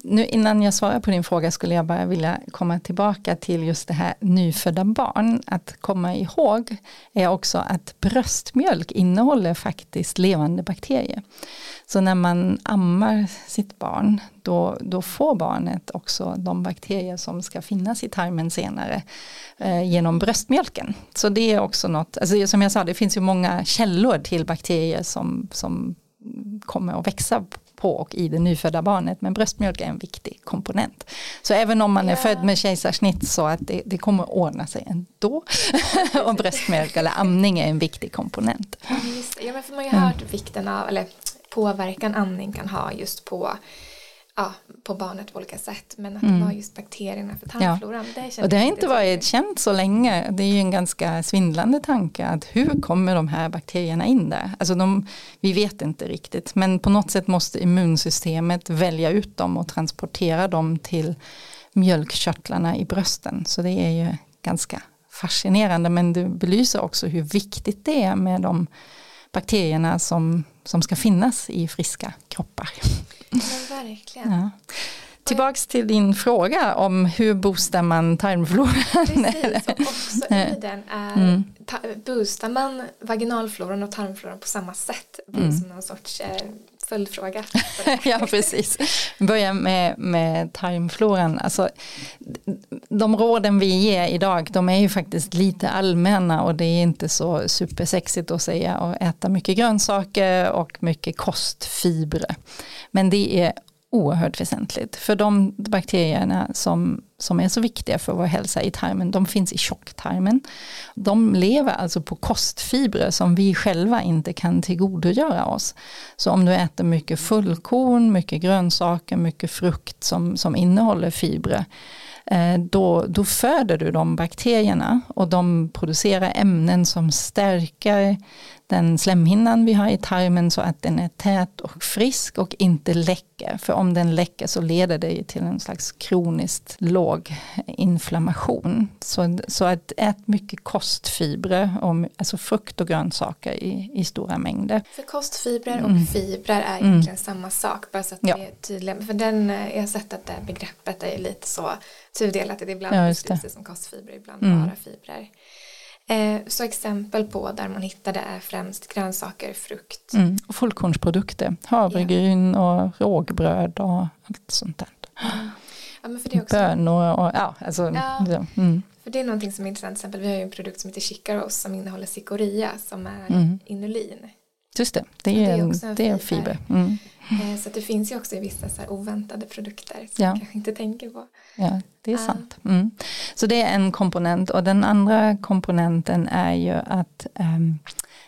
Nu innan jag svarar på din fråga skulle jag bara vilja komma tillbaka till just det här nyfödda barn. Att komma ihåg är också att bröstmjölk innehåller faktiskt levande bakterier. Så när man ammar sitt barn då, då får barnet också de bakterier som ska finnas i tarmen senare eh, genom bröstmjölken. Så det är också något, alltså som jag sa det finns ju många källor till bakterier som, som kommer att växa på och i det nyfödda barnet. Men bröstmjölk är en viktig komponent. Så även om man är yeah. född med kejsarsnitt så att det, det kommer att ordna sig ändå. och bröstmjölk eller amning är en viktig komponent. Ja, men för man har ju hört vikten av, eller påverkan amning kan ha just på ja, på barnet på olika sätt. Men att mm. det var just bakterierna för tarmfloran. Ja. Det och det har inte varit känt så länge. Det är ju en ganska svindlande tanke. att Hur kommer de här bakterierna in där? Alltså de, vi vet inte riktigt. Men på något sätt måste immunsystemet välja ut dem och transportera dem till mjölkkörtlarna i brösten. Så det är ju ganska fascinerande. Men det belyser också hur viktigt det är med de bakterierna som, som ska finnas i friska kroppar. Men verkligen. Ja. Tillbaks till din fråga om hur boostar man tarmfloran. Precis, och också i den är, mm. boostar man vaginalfloran och tarmfloran på samma sätt? Mm. som någon sorts eh, följdfråga. ja, precis. Börja med, med tarmfloran. Alltså, de råden vi ger idag, de är ju faktiskt lite allmänna och det är inte så supersexigt att säga att äta mycket grönsaker och mycket kostfibrer. Men det är oerhört väsentligt. För de bakterierna som, som är så viktiga för vår hälsa i tarmen, de finns i tjocktarmen. De lever alltså på kostfibrer som vi själva inte kan tillgodogöra oss. Så om du äter mycket fullkorn, mycket grönsaker, mycket frukt som, som innehåller fibrer, eh, då, då föder du de bakterierna och de producerar ämnen som stärker den slemhinnan vi har i tarmen så att den är tät och frisk och inte läcker. För om den läcker så leder det till en slags kroniskt låg inflammation. Så, så att ät mycket kostfibrer, alltså frukt och grönsaker i, i stora mängder. För kostfibrer och mm. fibrer är egentligen mm. samma sak, bara så att ja. det är tydligt. För den, jag har sett att det begreppet är lite så tudelat, att ibland ja, det som kostfibrer, ibland mm. bara fibrer. Eh, så exempel på där man hittade är främst grönsaker, frukt. Mm. Och fullkornsprodukter, havregryn yeah. och rågbröd och allt sånt där. Ja, men för det också, Bönor och ja, alltså. Ja, ja. Mm. För det är någonting som är intressant, till exempel vi har ju en produkt som heter Chicaros som innehåller cikoria som är mm. inulin. Just det, det är, det är, en, det är en fiber. Mm. Eh, så det finns ju också i vissa så oväntade produkter som ja. man kanske inte tänker på. Ja, det är sant. Mm. Så det är en komponent och den andra komponenten är ju att um,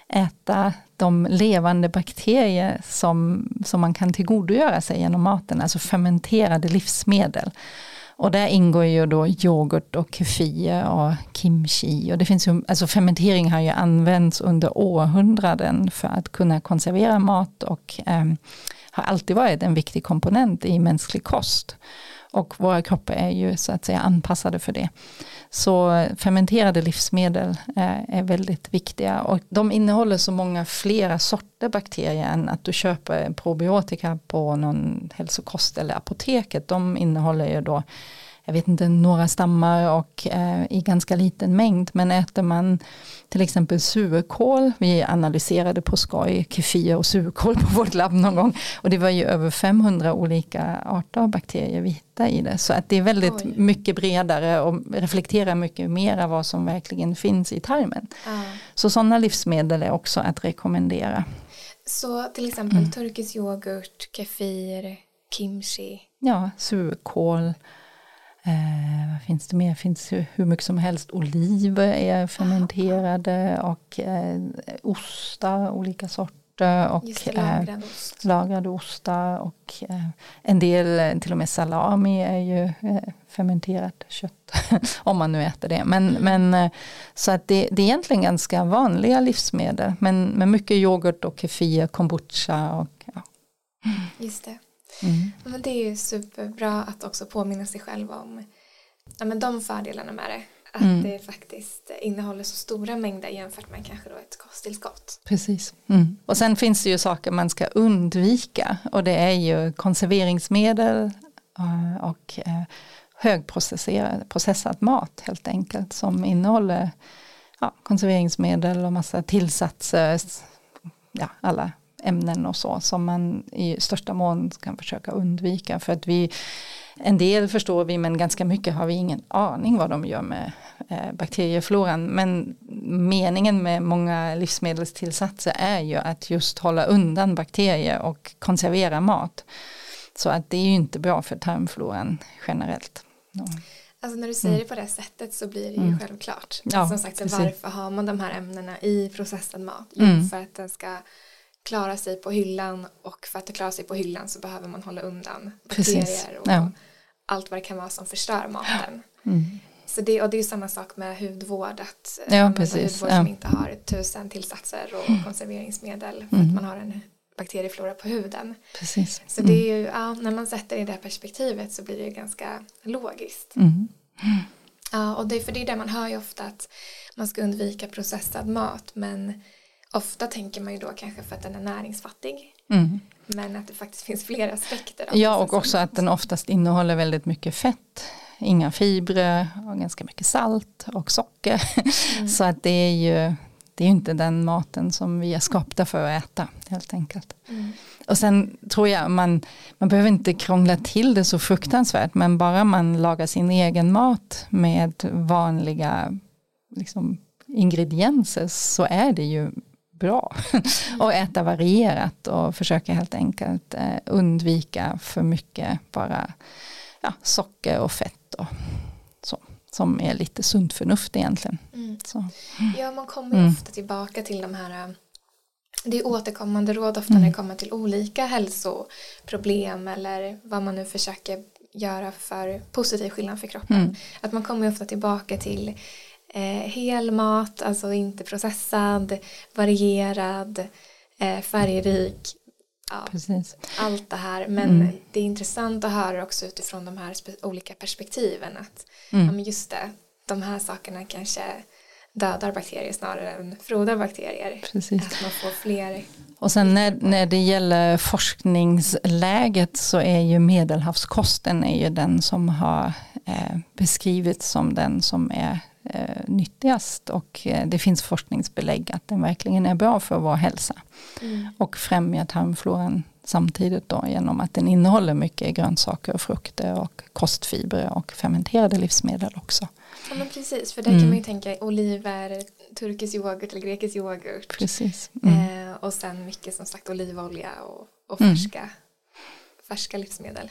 äta de levande bakterier som, som man kan tillgodogöra sig genom maten, alltså fermenterade livsmedel. Och där ingår ju då yoghurt och kefir och kimchi. Och det finns ju, alltså fermentering har ju använts under århundraden för att kunna konservera mat och eh, har alltid varit en viktig komponent i mänsklig kost. Och våra kroppar är ju så att säga anpassade för det. Så fermenterade livsmedel eh, är, väldigt viktiga och de innehåller så många flera sorter bakterier än att du köper probiotika på någon hälsokost eller apoteket. De innehåller ju då jag vet inte, några stammar och eh, i ganska liten mängd. Men äter man till exempel surkål, vi analyserade på skoj kefir och surkål på vårt labb någon gång. Och det var ju över 500 olika arter av bakterier vi hittade i det. Så att det är väldigt Oj. mycket bredare och reflekterar mycket mer av vad som verkligen finns i tarmen. Ah. Så sådana livsmedel är också att rekommendera. Så till exempel mm. turkisk yoghurt, kefir, kimchi? Ja, surkål. Eh, vad finns det mer? finns hur mycket som helst. Oliver är fermenterade och eh, ostar, olika sorter. Och det, lagrad eh, ost. lagrade ostar och eh, en del, eh, till och med salami är ju eh, fermenterat kött. om man nu äter det. Men, mm. men, så att det, det är egentligen ganska vanliga livsmedel. Men med mycket yoghurt och kefir, kombucha och ja. Just det. Mm. Men det är ju superbra att också påminna sig själv om ja, men de fördelarna med det. Att mm. det faktiskt innehåller så stora mängder jämfört med kanske då ett kosttillskott. Precis. Mm. Och sen finns det ju saker man ska undvika och det är ju konserveringsmedel eh, och eh, högprocessad mat helt enkelt som innehåller ja, konserveringsmedel och massa tillsatser, ja, alla ämnen och så som man i största mån kan försöka undvika för att vi en del förstår vi men ganska mycket har vi ingen aning vad de gör med eh, bakteriefloran. Men meningen med många livsmedelstillsatser är ju att just hålla undan bakterier och konservera mat. Så att det är ju inte bra för tarmfloran generellt. Alltså när du säger mm. det på det sättet så blir det ju mm. självklart. Ja, Som sagt, precis. varför har man de här ämnena i processad mat? Jo, mm. för att den ska klara sig på hyllan och för att klara sig på hyllan så behöver man hålla undan bakterier och ja. allt vad det kan vara som förstör maten. Mm. Så det, och det är ju samma sak med hudvård, att ja, precis. hudvård som inte har tusen tillsatser och mm. konserveringsmedel för att mm. man har en bakterieflora på huden. Precis. Så det är ju, ja, när man sätter det i det här perspektivet så blir det ju ganska logiskt. Mm. Ja, och det, för det är det man hör ju ofta att man ska undvika processad mat men ofta tänker man ju då kanske för att den är näringsfattig. Mm. Men att det faktiskt finns flera aspekter. Ja och också att den oftast innehåller väldigt mycket fett. Inga fibrer och ganska mycket salt och socker. Mm. Så att det är ju det är inte den maten som vi är skapta för att äta helt enkelt. Mm. Och sen tror jag man, man behöver inte krångla till det så fruktansvärt men bara man lagar sin egen mat med vanliga liksom, ingredienser så är det ju bra. Mm. och äta varierat och försöka helt enkelt eh, undvika för mycket bara ja, socker och fett och så. Som är lite sunt förnuft egentligen. Mm. Ja, man kommer mm. ofta tillbaka till de här eh, det är återkommande råd ofta mm. när det kommer till olika hälsoproblem eller vad man nu försöker göra för positiv skillnad för kroppen. Mm. Att man kommer ofta tillbaka till eh, hel mat, alltså inte processad, varierad, eh, färgrik. Ja, allt det här. Men mm. det är intressant att höra också utifrån de här olika perspektiven. Att mm. ja, men just det, de här sakerna kanske dödar bakterier snarare än frodar bakterier. Precis. Att man får fler. Och sen när, när det gäller forskningsläget så är ju medelhavskosten är ju den som har eh, beskrivits som den som är eh, nyttigast och eh, det finns forskningsbelägg att den verkligen är bra för vår hälsa. Mm. Och främjar tarmfloran samtidigt då genom att den innehåller mycket grönsaker och frukter och kostfibrer och fermenterade livsmedel också. Ja men precis, för där mm. kan man ju tänka oliver, turkisk yoghurt eller grekisk yoghurt. Precis. Mm. Eh, och sen mycket som sagt olivolja och, och mm. färska, färska livsmedel.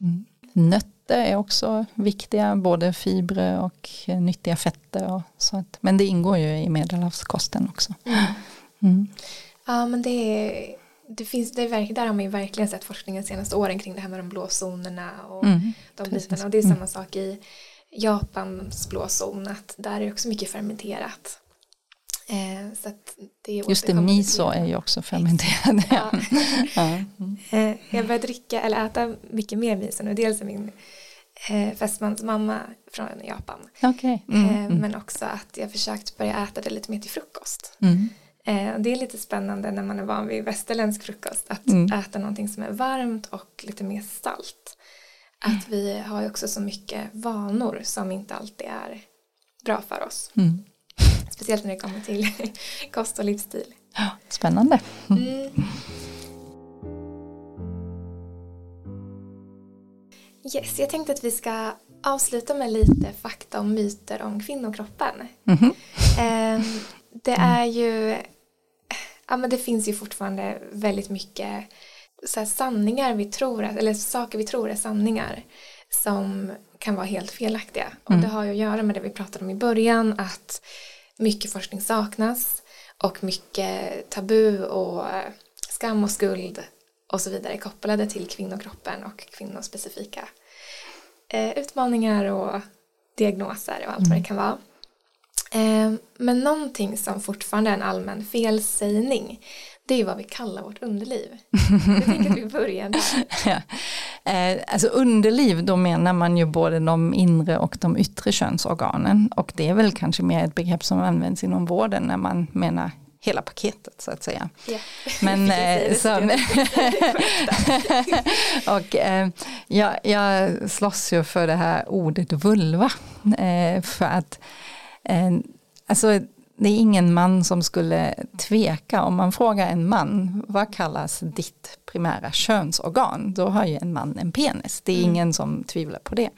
Mm. Nötter är också viktiga, både fibrer och nyttiga fetter. Och så att, men det ingår ju i medelhavskosten också. Mm. Mm. Ja men det är det finns, det är där har man ju verkligen sett forskningen de senaste åren kring det här med de blå zonerna och mm, de bitarna. Och det är samma mm. sak i Japans blå zon, att där är också mycket fermenterat. Eh, så det Just det, miso är ju också fermenterad. Ja. ja. Mm. Eh, jag börjar dricka eller äta mycket mer miso nu. Dels är min eh, fästmans mamma från Japan. Okay. Mm, eh, mm. Men också att jag försökt börja äta det lite mer till frukost. Mm. Det är lite spännande när man är van vid västerländsk frukost att mm. äta någonting som är varmt och lite mer salt. Att vi har ju också så mycket vanor som inte alltid är bra för oss. Speciellt när det kommer till kost och livsstil. Ja, spännande. Mm. Yes, jag tänkte att vi ska avsluta med lite fakta och myter om kvinnokroppen. Mm -hmm. Det är ju, ja men det finns ju fortfarande väldigt mycket så sanningar vi tror, eller saker vi tror är sanningar som kan vara helt felaktiga. Och mm. det har ju att göra med det vi pratade om i början, att mycket forskning saknas och mycket tabu och eh, skam och skuld och så vidare kopplade till kvinnokroppen och kvinnospecifika eh, utmaningar och diagnoser och allt mm. vad det kan vara. Eh, men någonting som fortfarande är en allmän felsägning det är vad vi kallar vårt underliv. Jag tänker att vi börjar där. ja. Eh, alltså underliv, då menar man ju både de inre och de yttre könsorganen. Och det är väl kanske mer ett begrepp som används inom vården när man menar hela paketet så att säga. Ja. Men, eh, så, och eh, jag, jag slåss ju för det här ordet vulva. Eh, för att eh, alltså, det är ingen man som skulle tveka om man frågar en man vad kallas ditt primära könsorgan? Då har ju en man en penis. Det är mm. ingen som tvivlar på det.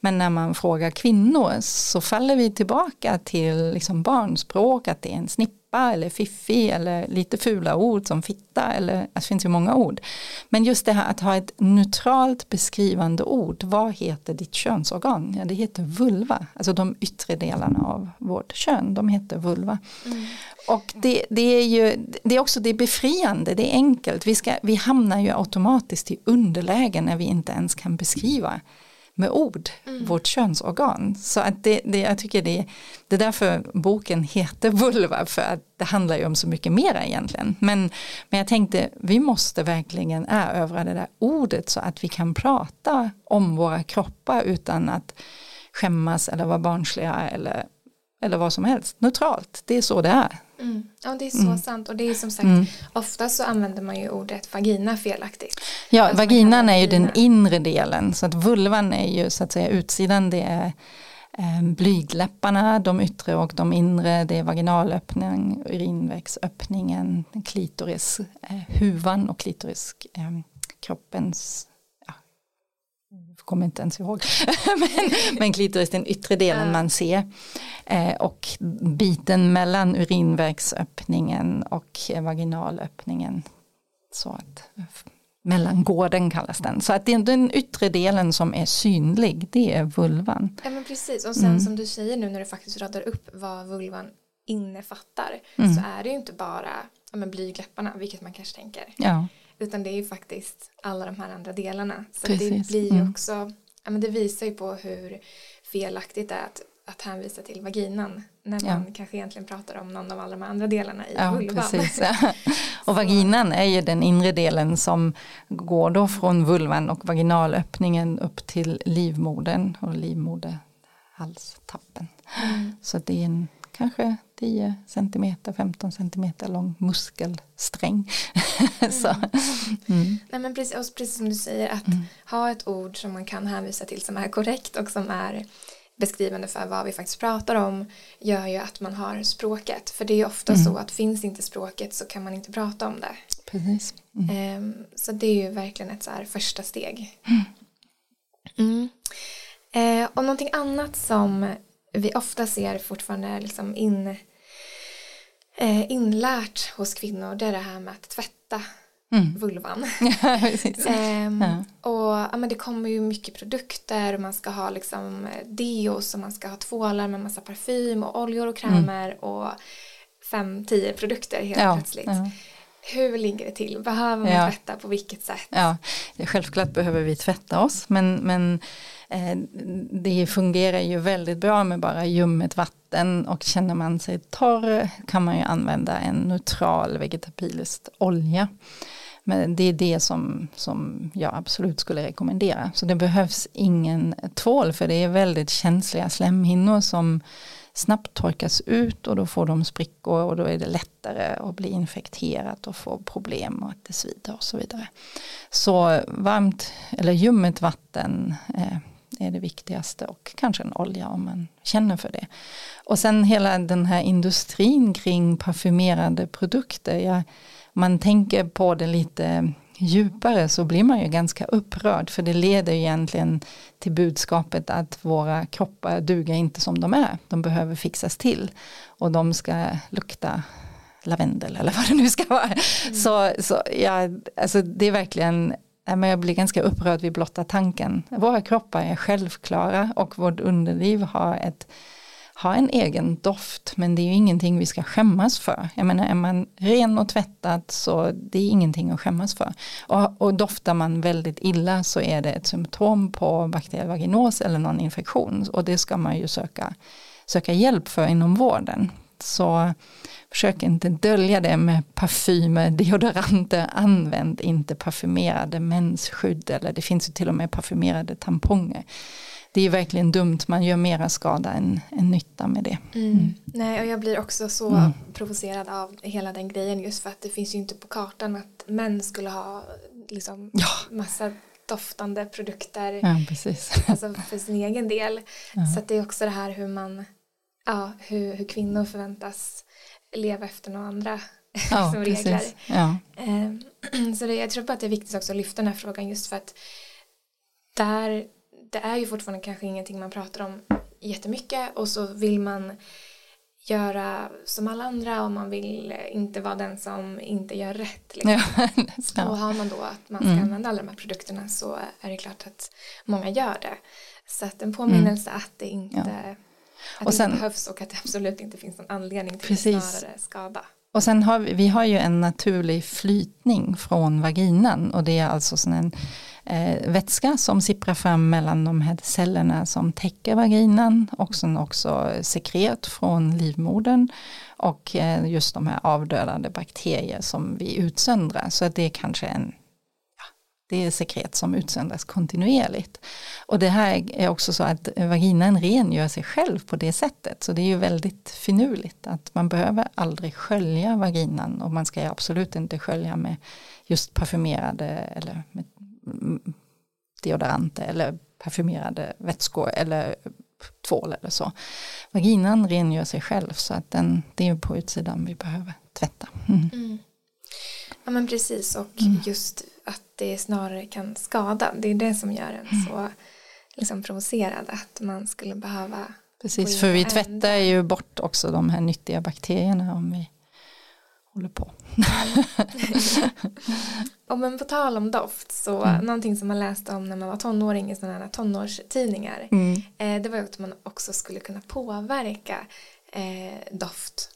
Men när man frågar kvinnor så faller vi tillbaka till liksom barnspråk, att det är en snipp pappa eller fiffi eller lite fula ord som fitta eller det finns ju många ord. Men just det här att ha ett neutralt beskrivande ord, vad heter ditt könsorgan? Ja det heter vulva, alltså de yttre delarna av vårt kön, de heter vulva. Mm. Och det, det, är ju det är också det är befriande, det är enkelt, vi, ska, vi hamnar ju automatiskt i underläge när vi inte ens kan beskriva med ord, mm. vårt könsorgan. Så att det, det, jag tycker det, det är därför boken heter vulva, för att det handlar ju om så mycket mera egentligen. Men, men jag tänkte, vi måste verkligen erövra det där ordet så att vi kan prata om våra kroppar utan att skämmas eller vara barnsliga eller, eller vad som helst. Neutralt, det är så det är. Mm. Ja det är så mm. sant och det är som sagt mm. ofta så använder man ju ordet vagina felaktigt. Ja alltså vaginan är ju den inre delen så att vulvan är ju så att säga utsidan det är eh, blygläpparna, de yttre och de inre, det är vaginalöppning, urinvägsöppningen, klitoris, eh, huvan och klitoris, eh, kroppens kommer inte ens ihåg. men, men klitoris den yttre delen man ser. Eh, och biten mellan urinvägsöppningen och vaginalöppningen. Så att, mellangården kallas den. Så att det är den yttre delen som är synlig, det är vulvan. Ja men precis, och sen mm. som du säger nu när du faktiskt radar upp vad vulvan innefattar mm. så är det ju inte bara ja, blygläpparna, vilket man kanske tänker. Ja. Utan det är ju faktiskt alla de här andra delarna. Så Precis. det blir ju mm. också, ja men det visar ju på hur felaktigt det är att, att hänvisa till vaginan när man ja. kanske egentligen pratar om någon av alla de andra delarna i ja, vulvan. Precis, ja. Och vaginan är ju den inre delen som går då från vulvan och vaginalöppningen upp till livmodern och livmoderhalstappen. Mm. Så det är en kanske 10 cm, 15 cm lång muskelsträng. Mm. mm. Nej, men precis, precis som du säger, att mm. ha ett ord som man kan hänvisa till som är korrekt och som är beskrivande för vad vi faktiskt pratar om gör ju att man har språket. För det är ofta mm. så att finns inte språket så kan man inte prata om det. Precis. Mm. Um, så det är ju verkligen ett så här första steg. Mm. Uh, och någonting annat som vi ofta ser fortfarande liksom in, eh, inlärt hos kvinnor det är det här med att tvätta mm. vulvan. ehm, ja. Och ja, men det kommer ju mycket produkter och man ska ha liksom deos och man ska ha tvålar med massa parfym och oljor och krämer mm. och fem, tio produkter helt ja. plötsligt. Ja. Hur ligger det till? Behöver man tvätta på vilket sätt? Ja, självklart behöver vi tvätta oss men, men eh, Eh, det fungerar ju väldigt bra med bara ljummet vatten och känner man sig torr kan man ju använda en neutral vegetabilisk olja. Men det är det som, som jag absolut skulle rekommendera. Så det behövs ingen tvål för det är väldigt känsliga slemhinnor som snabbt torkas ut och då får de sprickor och då är det lättare att bli infekterat och få problem och att det svider och så vidare. Så varmt eller ljummet vatten eh, är det viktigaste och kanske en olja om man känner för det. Och sen hela den här industrin kring parfymerade produkter. Jag, man tänker på det lite djupare så blir man ju ganska upprörd för det leder egentligen till budskapet att våra kroppar duger inte som de är. De behöver fixas till och de ska lukta lavendel eller vad det nu ska vara. Mm. Så, så ja, alltså det är verkligen Eh, jag blir ganska upprörd vid blotta tanken. Våra kroppar är självklara och vårt underliv har ett har en egen doft men det är ju ingenting vi ska skämmas för. Jag menar är man ren och tvättad så det är ingenting att skämmas för. Och, och doftar man väldigt illa så är det ett symptom på bakteriell vaginos eller någon infektion och det ska man ju söka, söka hjälp för inom vården. så försök inte dölja det med parfymer, deodoranter, använd inte parfymerade mensskydd eller det finns ju till och med parfymerade tamponger. Det är verkligen dumt, man gör mera skada än, än nytta med det. Mm. Mm. Nej, och jag blir också så mm. provocerad av hela den grejen just för att det finns ju inte på kartan att män skulle ha liksom ja. massa doftande produkter ja, precis. Alltså för sin egen del. Ja. Så det är också det här hur man, ja, hur, hur kvinnor förväntas leva efter några andra ja, som regler. Ja. Ehm, så det, jag tror bara att det är viktigt också att lyfta den här frågan just för att där, det är ju fortfarande kanske ingenting man pratar om jättemycket och så vill man göra som alla andra och man vill inte vara den som inte gör rätt. Liksom. Ja, och har man då att man ska mm. använda alla de här produkterna så är det klart att många gör det. Så att en påminnelse mm. att det inte, ja. Att och sen, det behövs och att det absolut inte finns någon anledning till precis. snarare skada. Och sen har vi, vi har ju en naturlig flytning från vaginan och det är alltså sån en eh, vätska som sipprar fram mellan de här cellerna som täcker vaginan och sen också sekret från livmodern och eh, just de här avdödande bakterier som vi utsöndrar. Så att det är kanske en det är sekret som utsöndras kontinuerligt. Och det här är också så att vaginan rengör sig själv på det sättet. Så det är ju väldigt finurligt att man behöver aldrig skölja vaginan och man ska absolut inte skölja med just parfymerade eller med deodoranter eller parfymerade vätskor eller tvål eller så. Vaginan rengör sig själv så att den, det är på utsidan vi behöver tvätta. Mm. Mm. Ja men precis och mm. just att det snarare kan skada. Det är det som gör en mm. så liksom provocerad att man skulle behöva Precis, för vi tvättar ju bort också de här nyttiga bakterierna om vi håller på. och men på tal om doft så mm. någonting som man läste om när man var tonåring i sådana här tonårstidningar mm. eh, det var ju att man också skulle kunna påverka eh, doft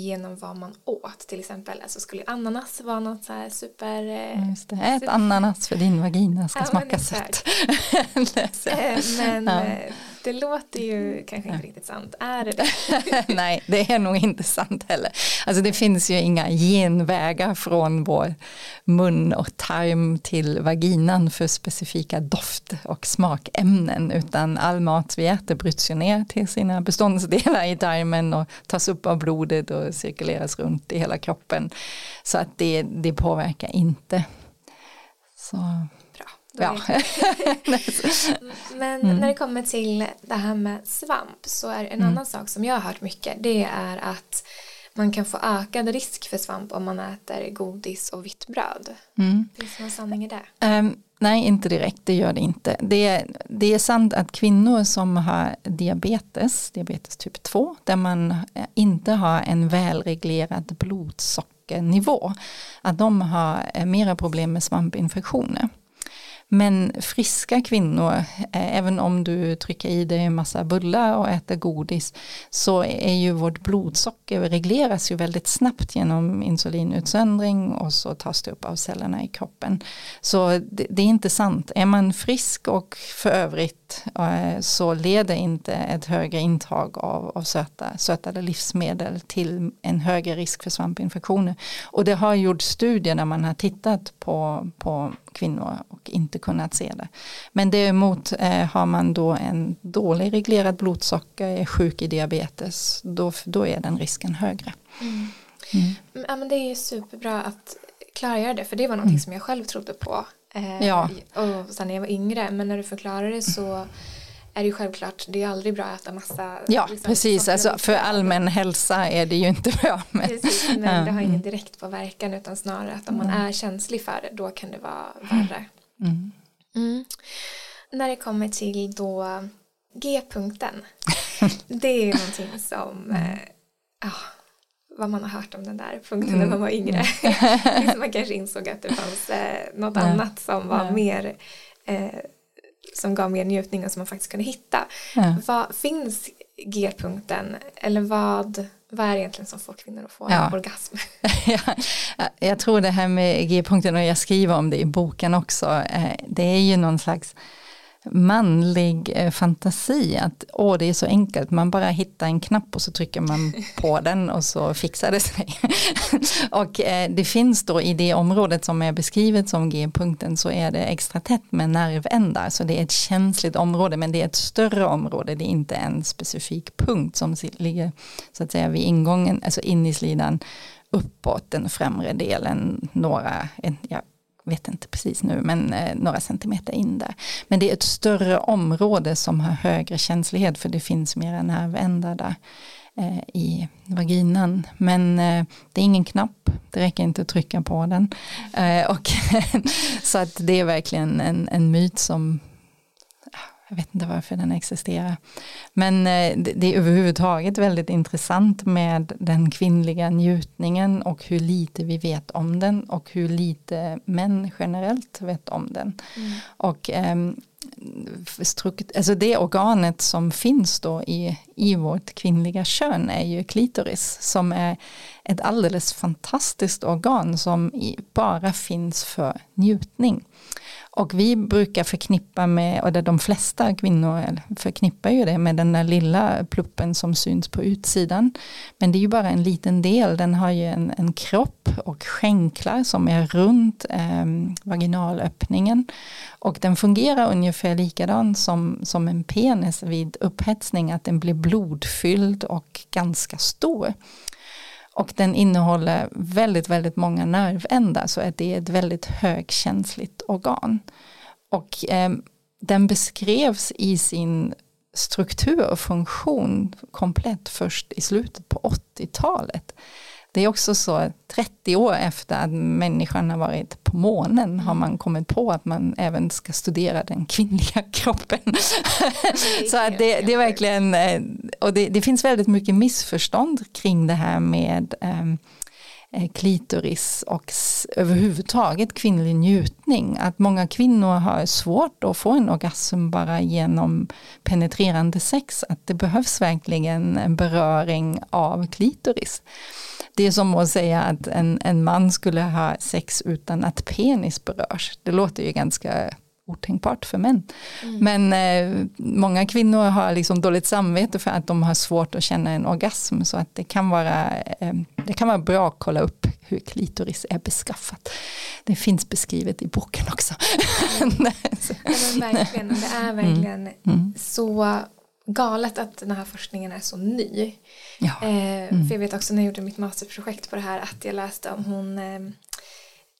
genom vad man åt till exempel. Alltså skulle ananas vara något så här super... Eh, Just det, ät super... ananas för din vagina ska ja, smaka sött. Eh, men ja. Det låter ju kanske inte riktigt sant. Är det det? Nej, det är nog inte sant heller. Alltså det finns ju inga genvägar från vår mun och tarm till vaginan för specifika doft och smakämnen utan all mat vi äter bryts ju ner till sina beståndsdelar i tarmen och tas upp av blodet och cirkuleras runt i hela kroppen. Så att det, det påverkar inte. Så Ja. Men mm. när det kommer till det här med svamp så är en mm. annan sak som jag har hört mycket det är att man kan få ökad risk för svamp om man äter godis och vitt bröd. Mm. Finns det någon sanning i det? Um, nej, inte direkt, det gör det inte. Det är, det är sant att kvinnor som har diabetes, diabetes typ 2, där man eh, inte har en välreglerad blodsockernivå, att de har eh, mera problem med svampinfektioner. Men friska kvinnor, eh, även om du trycker i dig en massa bullar och äter godis, så är ju vårt blodsocker regleras ju väldigt snabbt genom insulinutsöndring och så tas det upp av cellerna i kroppen. Så det, det är inte sant. Är man frisk och för övrigt eh, så leder inte ett högre intag av, av söta, sötade livsmedel till en högre risk för svampinfektioner. Och det har gjorts studier när man har tittat på, på kvinnor och inte kunnat se det. Men däremot eh, har man då en dålig reglerad blodsocker, är sjuk i diabetes, då, då är den risken högre. Mm. Mm. Ja, men det är superbra att klargöra det, för det var någonting mm. som jag själv trodde på. Eh, ja. Och sen när jag var yngre, men när du förklarar det så är det ju självklart, det är aldrig bra att äta massa. Ja, liksom, precis, alltså, för allmän hälsa är det ju inte bra. Men, precis, men det har ingen direkt påverkan utan snarare att om man är känslig för det då kan det vara värre. Mm. Mm. När det kommer till då G-punkten, det är ju någonting som eh, ja, vad man har hört om den där punkten mm. när man var yngre. Mm. man kanske insåg att det fanns eh, något ja. annat som var ja. mer eh, som gav mer njutning och som man faktiskt kunde hitta. Ja. Vad finns G-punkten eller vad, vad är det egentligen som får kvinnor att få ja. orgasm? ja, jag tror det här med G-punkten och jag skriver om det i boken också. Eh, det är ju någon slags manlig eh, fantasi att åh det är så enkelt, man bara hittar en knapp och så trycker man på den och så fixar det sig. och eh, det finns då i det området som är beskrivet som G-punkten så är det extra tätt med nervändar. Så det är ett känsligt område men det är ett större område, det är inte en specifik punkt som ligger så att säga vid ingången, alltså in i slidan uppåt den främre delen, några, ja, vet inte precis nu, men eh, några centimeter in där. Men det är ett större område som har högre känslighet för det finns mera nervändar där eh, i vaginan. Men eh, det är ingen knapp, det räcker inte att trycka på den. Eh, och så att det är verkligen en, en myt som jag vet inte varför den existerar. Men eh, det är överhuvudtaget väldigt intressant med den kvinnliga njutningen och hur lite vi vet om den och hur lite män generellt vet om den. Mm. Och um, alltså det organet som finns då i, i vårt kvinnliga kön är ju klitoris som är ett alldeles fantastiskt organ som bara finns för njutning. Och vi brukar förknippa med, och det de flesta kvinnor förknippar ju det med den där lilla pluppen som syns på utsidan. Men det är ju bara en liten del, den har ju en, en kropp och skänklar som är runt eh, vaginalöppningen. Och den fungerar ungefär likadant som, som en penis vid upphetsning, att den blir blodfylld och ganska stor. Och den innehåller väldigt, väldigt många nervändar så att det är ett väldigt högkänsligt organ. Och eh, den beskrevs i sin struktur och funktion komplett först i slutet på 80-talet. Det är också så 30 år efter att människan har varit på månen har man kommit på att man även ska studera den kvinnliga kroppen. så att det, det, är verkligen, eh, och det, det, finns väldigt mycket missförstånd kring det här med um, klitoris och överhuvudtaget kvinnlig njutning. Att många kvinnor har svårt att få en orgasm bara genom penetrerande sex. Att det behövs verkligen en beröring av klitoris. Det är som att säga att en, en man skulle ha sex utan att penis berörs. Det låter ju ganska otänkbart för män. Mm. Men eh, många kvinnor har liksom dåligt samvete för att de har svårt att känna en orgasm. Så att det kan vara, eh, det kan vara bra att kolla upp hur klitoris är beskaffat. Det finns beskrivet i boken också. Mm. ja, verkligen, det är verkligen mm. mm. så galet att den här forskningen är så ny. Ja. Eh, mm. För jag vet också när jag gjorde mitt masterprojekt på det här att jag läste om hon eh,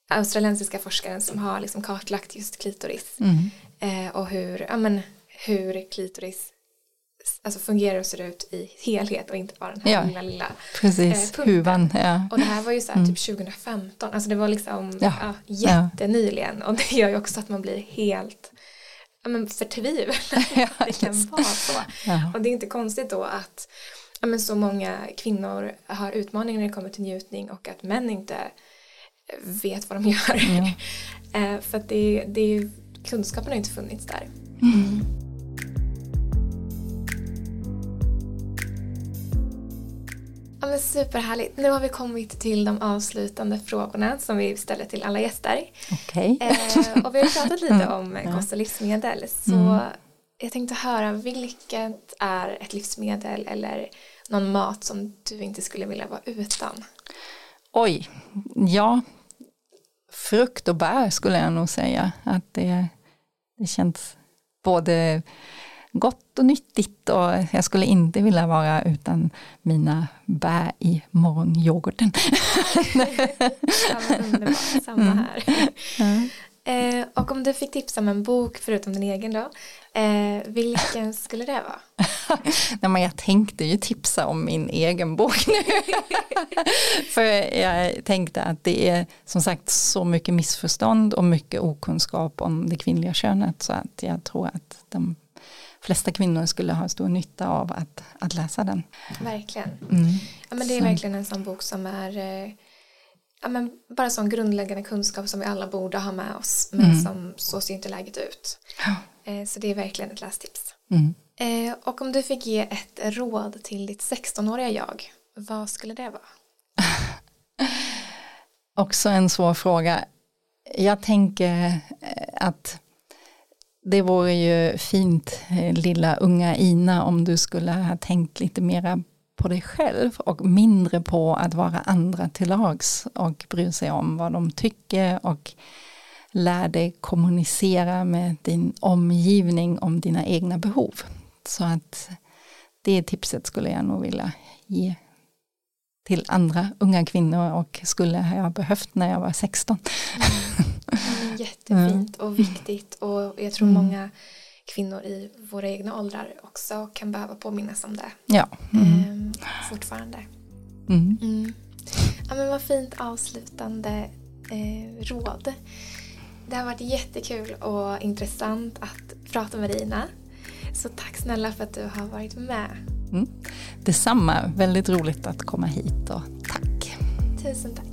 australiensiska forskaren som har liksom kartlagt just klitoris mm. eh, och hur, ja, men, hur klitoris alltså fungerar och ser ut i helhet och inte bara den här ja, lilla lilla precis, eh, huvan. Ja. Och det här var ju så här mm. typ 2015, alltså det var liksom ja. Ja, jättenyligen och det gör ju också att man blir helt ja, men förtvivlad ja, det kan vara så. Ja. Och det är inte konstigt då att ja, men så många kvinnor har utmaningar när det kommer till njutning och att män inte vet vad de gör. Eh, för att det, det, kunskapen har inte funnits där. Mm. Men superhärligt. Nu har vi kommit till de avslutande frågorna som vi ställer till alla gäster. Okay. Eh, och vi har pratat lite om kost och livsmedel. Så mm. jag tänkte höra vilket är ett livsmedel eller någon mat som du inte skulle vilja vara utan? Oj, ja, frukt och bär skulle jag nog säga. Att det, det känns både gott och nyttigt och jag skulle inte vilja vara utan mina bär i morgonyoghurten. ja, underbart, samma mm. här. Mm. Eh, och om du fick tipsa om en bok förutom din egen då, eh, vilken skulle det vara? Nej, men jag tänkte ju tipsa om min egen bok nu. För jag tänkte att det är som sagt så mycket missförstånd och mycket okunskap om det kvinnliga könet så att jag tror att de flesta kvinnor skulle ha stor nytta av att, att läsa den. Verkligen. Mm. Ja, men det är så. verkligen en sån bok som är eh, ja, men bara sån grundläggande kunskap som vi alla borde ha med oss men mm. som så ser inte läget ut. Ja. Eh, så det är verkligen ett lästips. Mm. Eh, och om du fick ge ett råd till ditt 16-åriga jag, vad skulle det vara? Också en svår fråga. Jag tänker att det vore ju fint, eh, lilla unga Ina, om du skulle ha tänkt lite mera på dig själv och mindre på att vara andra till lags och bry sig om vad de tycker och lär dig kommunicera med din omgivning om dina egna behov. Så att det tipset skulle jag nog vilja ge till andra unga kvinnor och skulle ha behövt när jag var 16. Mm. Jättefint och viktigt och jag tror mm. många kvinnor i våra egna åldrar också kan behöva påminnas om det. Ja. Mm. Ehm, fortfarande. Mm. Mm. Ja, men vad fint avslutande eh, råd. Det har varit jättekul och intressant att prata med dig Ina. Så tack snälla för att du har varit med. Mm. Detsamma, väldigt roligt att komma hit och tack. Tusen tack.